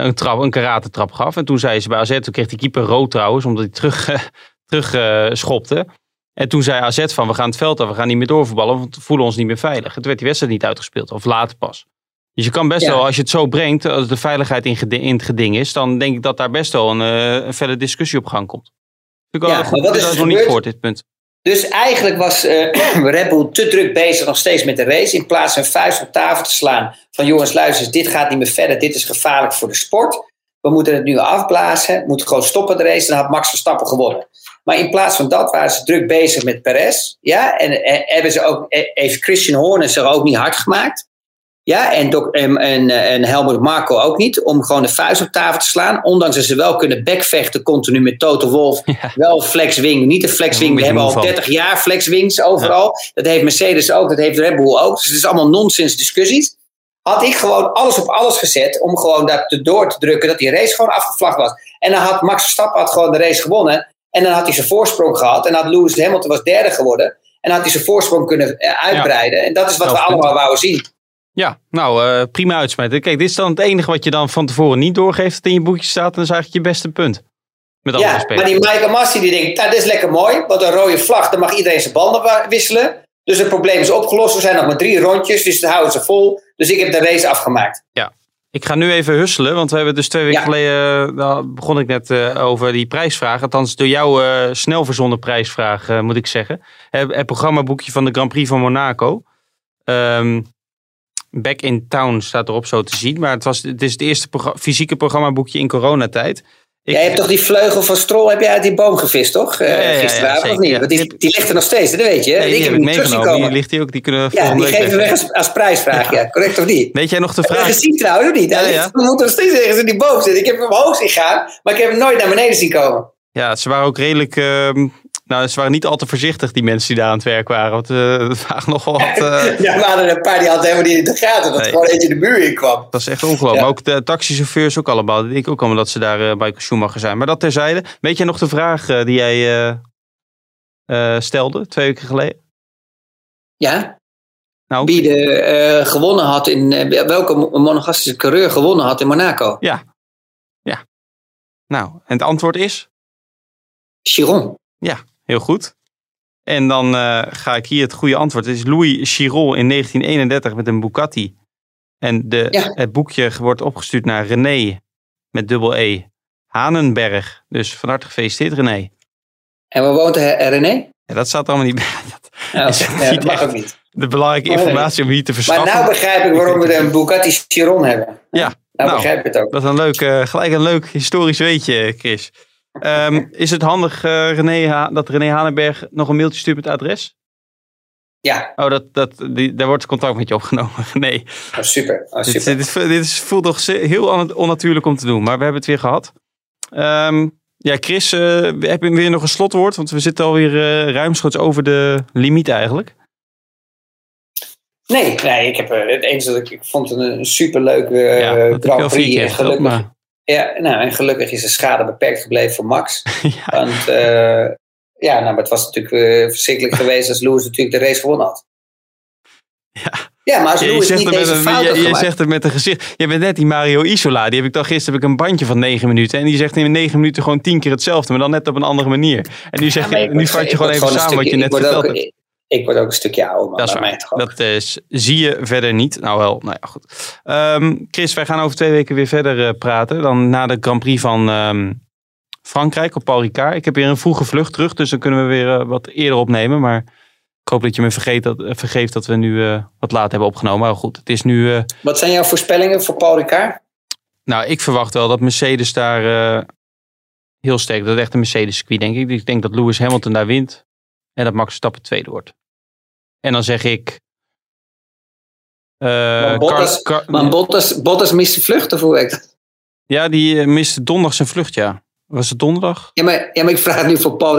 een, trap, een karate-trap gaf. En toen zei ze bij AZ, toen kreeg die keeper rood trouwens, omdat hij terug, eh, (laughs) terug eh, schopte. En toen zei AZ van, we gaan het veld af, we gaan niet meer doorvoetballen, want we voelen ons niet meer veilig. Toen werd die wedstrijd niet uitgespeeld, of later pas. Dus je kan best Ja. wel, als je het zo brengt, als de veiligheid in, in het geding is, dan denk ik dat daar best wel een, eh, een felle discussie op gang komt. Ik Ja, goed, maar wat dat is is nog niet voor dit punt. Dus eigenlijk was eh, (clears throat) Red Bull te druk bezig nog steeds met de race. In plaats van een vuist op tafel te slaan. Van jongens, luister, dit gaat niet meer verder. Dit is gevaarlijk voor de sport. We moeten het nu afblazen. We moeten gewoon stoppen de race. Dan had Max Verstappen gewonnen. Maar in plaats van dat waren ze druk bezig met Perez. Ja, en, en hebben ze ook, eh, heeft Christian Horner zich ook niet hard gemaakt. Ja, en, Doc- en, en, en Helmut Marko ook niet. Om gewoon de vuist op tafel te slaan. Ondanks dat ze wel kunnen backvechten continu met Toto Wolf. Ja. Wel flexwing. Niet de flexwing. We hebben al moe van. 30 jaar flexwings overal. Dat heeft Mercedes ook. Dat heeft Red Bull ook. Dus het is allemaal nonsens discussies. Had ik gewoon alles op alles gezet. Om gewoon te door te drukken. Dat die race gewoon afgevlagd was. En dan had Max Verstappen had gewoon de race gewonnen. En dan had hij zijn voorsprong gehad. En dan had Lewis Hamilton was derde geworden. En dan had hij zijn voorsprong kunnen eh, uitbreiden. En dat is wat we Elf allemaal wouden zien. Ja, nou eh, prima uitsmijten. Kijk, dit is dan het enige wat je dan van tevoren niet doorgeeft dat in je boekje staat. En dat is eigenlijk je beste punt. Met alle Ja, respect. maar die Michael Massi die denkt, nou, dit is lekker mooi. Want een rode vlag, dan mag iedereen zijn banden wisselen. Dus het probleem is opgelost. Er zijn nog maar drie rondjes, dus dat houden ze vol. Dus ik heb de race afgemaakt. Ik ga nu even husselen, want we hebben dus twee weken Ja. geleden, uh, daar begon ik net eh, over die prijsvraag. Althans, door jouw eh, snel verzonnen prijsvraag, moet ik zeggen. Het, het programmaboekje van de Grand Prix van Monaco. Ehm, Back in Town staat erop zo te zien. Maar het, was, het is het eerste progra- fysieke programmaboekje in coronatijd. Ik- Jij hebt toch die vleugel van Strol heb jij uit die boom gevist, toch? Eh, Ja, ja, ja, gisteravond, of niet? Want die, die ligt er nog steeds, dat weet je. Nee, die ik heb ik meegenomen. Die ligt hier ook. Die kunnen we Ja, die geven we weg als, als prijsvraag, ja. Correct of niet? Weet jij nog de Heb je vraag? gezien trouwens, of niet? Ja, ja. We moeten nog steeds ergens in die boom zitten. Ik heb hem omhoog zien gaan, maar ik heb hem nooit naar beneden zien komen. Ja, ze waren ook redelijk... ehm, nou, ze waren niet al te voorzichtig, die mensen die daar aan het werk waren. Want het (laughs) waren nogal wat... eh, (laughs) Ja, we hadden er een paar die hadden helemaal niet in de gaten. Dat Nee. gewoon eentje de muur in kwam. Dat is echt ongelooflijk. Ja. Maar ook de taxichauffeurs ook allemaal. Die denken ook allemaal dat ze daar eh, bij Schumacher zijn. Maar dat terzijde. Weet jij nog de vraag die jij stelde twee weken geleden? Ja, Nou, wie de, gewonnen had in... welke mo- monogastische coureur gewonnen had in Monaco? nou, en het antwoord is Chiron. Heel goed. En dan eh, ga ik hier het goede antwoord. Het is Louis Chiron in 1931 met een Bugatti. En de, Ja. het boekje wordt opgestuurd naar René met dubbel E. Hanenberg. Dus van harte gefeliciteerd René. En waar woont eh, René? Ja, dat staat allemaal niet bij. (laughs) Dat Oh, is ja, niet dat mag echt ook niet. de belangrijke Oh, nee. informatie om hier te Maar verschaffen. nou begrijp ik waarom we een Bugatti Chiron hebben. Ja, Nou, nou. begrijp ik het ook. Dat is een leuk, eh, gelijk een leuk historisch weetje, Chris. Ehm, is het handig René Ha- dat René Hanenberg nog een mailtje stuurt met het adres? Ja, Oh, dat, dat, die, daar wordt contact met je opgenomen. (laughs) Nee, oh, super. Oh, dit, super. dit, dit is, voelt toch ze- heel on- onnatuurlijk om te doen, maar we hebben het weer gehad. Ehm, ja, Chris, eh, heb je weer nog een slotwoord? Want we zitten alweer eh ruimschoots over de limiet eigenlijk. Nee, nee, ik heb het enige dat ik, ik vond het een superleuke eh ja, Grand Prix. En gelukkig, ja, nou, en gelukkig is de schade beperkt gebleven voor Max. (laughs) ja, Want eh, ja, nou, maar het was natuurlijk eh, verschrikkelijk geweest als Lewis natuurlijk de race gewonnen had. Ja. Ja, maar als Ja, je, Lewis zegt niet deze een, je, je zegt het met een gezicht. Je bent net die Mario Isola. Die heb ik dan gisteren heb ik een bandje van negen minuten. En die zegt in negen minuten gewoon tien keer hetzelfde. Maar dan net op een andere manier. En nu, zeg Ja, je, nu vat je gewoon even samen wat je net ik Ik, word ook een stukje ouder, man. Dat is mij toch. Dat zie je verder niet. Nou wel, nou ja, goed. Ehm, Chris, wij gaan over twee weken weer verder eh, praten. Dan na de Grand Prix van ehm, Frankrijk op Paul Ricard. Ik heb weer een vroege vlucht terug. Dus dan kunnen we weer eh, wat eerder opnemen. Maar Ik hoop dat je me vergeet dat, eh, vergeeft dat we nu wat laat hebben opgenomen. Maar goed, het is nu... Wat zijn jouw voorspellingen voor Paul Ricard? nou, ik verwacht wel dat Mercedes daar heel sterk... Dat is echt een Mercedes-circuit, denk ik. Ik denk dat Lewis Hamilton daar wint. En dat Max Verstappen tweede wordt. En dan zeg ik... eh, Maar Bottas- Car- Car- Maar Bottas, Bottas mist de vlucht, of hoe werkt dat? Ja, die eh, miste donderdag zijn vlucht, ja. Was het donderdag? Ja maar, ja, maar ik vraag nu voor Paul.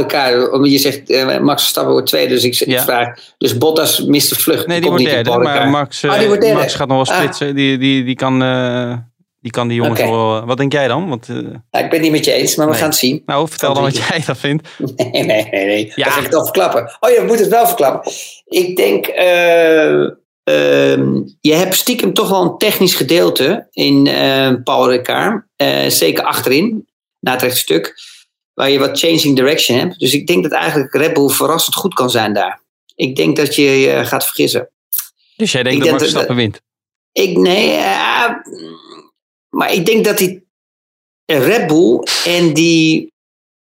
Omdat je zegt, eh, Max Verstappen wordt tweede. Dus ik, Ja. vraag, dus Bottas mist de vlucht. Nee, die Komt wordt derde. Maar. Max, Ah. Max gaat nog wel Ah. splitsen. Die, die, die, kan, die kan die jongens wel... Wat denk jij dan? Want, eh, Ja, ik ben het niet met je eens, maar we Nee. gaan het zien. nou, vertel dan wat jij dat vindt. (laughs) Nee, nee, nee. nee. Ja. Dat ga ik al verklappen. Oh ja, we moeten het wel verklappen. Ik denk, eh, ehm, je hebt stiekem toch wel een technisch gedeelte in eh, Paul Ricard. Eh, zeker achterin, na het rechtstuk. Waar je wat changing direction hebt. Dus ik denk dat eigenlijk Red Bull verrassend goed kan zijn daar. Ik denk dat je je gaat vergissen. Dus jij denkt Ik dat Max Verstappen wint? Ik, nee, eh, maar ik denk dat die Red Bull en die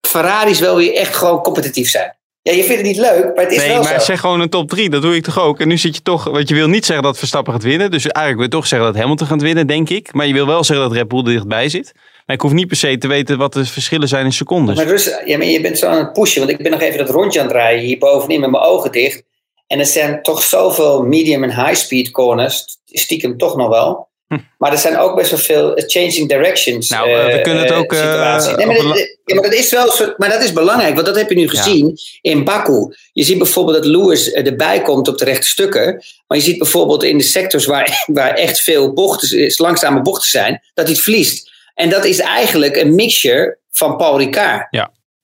Ferraris wel weer echt gewoon competitief zijn. Ja, je vindt het niet leuk, maar het is Nee, wel maar zo. zeg gewoon een top 3. Dat doe ik toch ook. En nu zit je toch... Want je wil niet zeggen dat Verstappen gaat winnen. Dus eigenlijk wil je toch zeggen dat Hamilton gaat winnen, denk ik. Maar je wil wel zeggen dat Red Bull er dichtbij zit. Maar ik hoef niet per se te weten wat de verschillen zijn in secondes. Maar rust, ja, maar je bent zo aan het pushen, want ik ben nog even dat rondje aan het rijden hier bovenin met mijn ogen dicht. En er zijn toch zoveel medium en high speed corners, stiekem toch nog wel. Maar er zijn ook best wel veel eh, changing directions. Nou, eh, we eh, kunnen het ook, nee, maar, dat, ja, maar dat is wel maar dat is belangrijk, want dat heb je nu gezien in Baku. Je ziet bijvoorbeeld dat Lewis erbij komt op de rechte stukken. Maar je ziet bijvoorbeeld in de sectors waar, (laughs) waar echt veel bochten, langzame bochten zijn, dat hij het verliest. En dat is eigenlijk een mixture van Paul Ricard.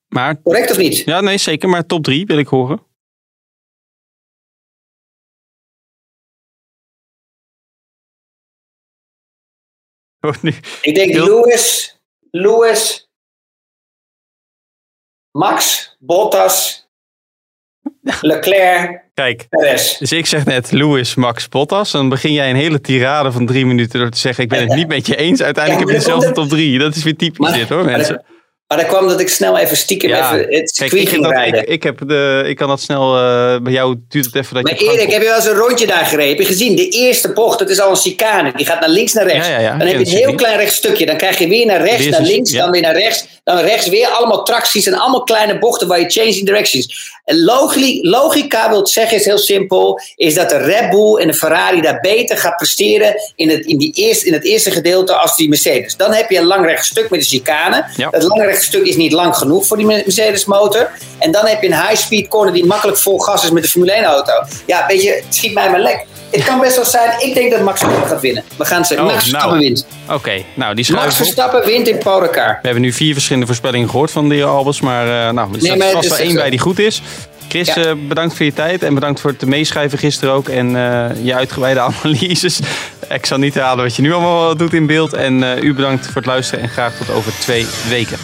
Maar Correct of niet? ja, nee, zeker. Maar top 3 wil ik horen. Ik denk Lewis, Lewis, Max, Bottas, (laughs) Leclerc, Kijk, Perez. dus ik zeg net Lewis, Max, Bottas. Dan begin jij een hele tirade van drie minuten door te zeggen... ik ben het (laughs) niet met je eens. Uiteindelijk Ja, heb je dezelfde top 3. Dat is weer typisch Maar- dit hoor, mensen. Maar dat kwam dat ik snel even stiekem Ja, even het Kijk, circuit ik, ging rijden. ik, ik, heb de, ik kan dat snel... eh, bij jou duurt het even dat maar je... gang Erik, heb je wel eens een rondje daar gereden? Heb je gezien? De eerste bocht, dat is al een chicane. Die gaat naar links, naar rechts. Ja, ja, ja, dan heb je een heel klein rechtstukje. Dan krijg je weer naar rechts, Weer naar links, dan weer naar rechts. Dan rechts weer. Allemaal tracties en allemaal kleine bochten waar je changing directions. En logica wil zeggen, is heel simpel, is dat de Red Bull en de Ferrari daar beter gaat presteren in het, in die eerste, in het eerste gedeelte als die Mercedes. Dan heb je een lang rechtstuk met de chicane. Dat lange rechtstuk is niet lang genoeg voor die Mercedes motor. En dan heb je een high-speed corner die makkelijk vol gas is met de Formule 1 auto. Ja, weet je, het schiet mij maar lek. Het kan best wel zijn, ik denk dat Max Verstappen gaat winnen. We gaan zeggen, Oh, Max Verstappen nou. wint. Oké, nou die Max schuiven op. Verstappen wint in Paul. We hebben nu vier verschillende voorspellingen gehoord van de heer Albers. Maar eh, nou, er maar het vast wel één zo. bij die goed is. Chris, Ja. eh, bedankt voor je tijd. En bedankt voor het meeschrijven gisteren ook. En eh, je uitgebreide (laughs) analyses. Ik zal niet herhalen wat je nu allemaal doet in beeld. En u bedankt voor het luisteren. En graag tot over twee weken.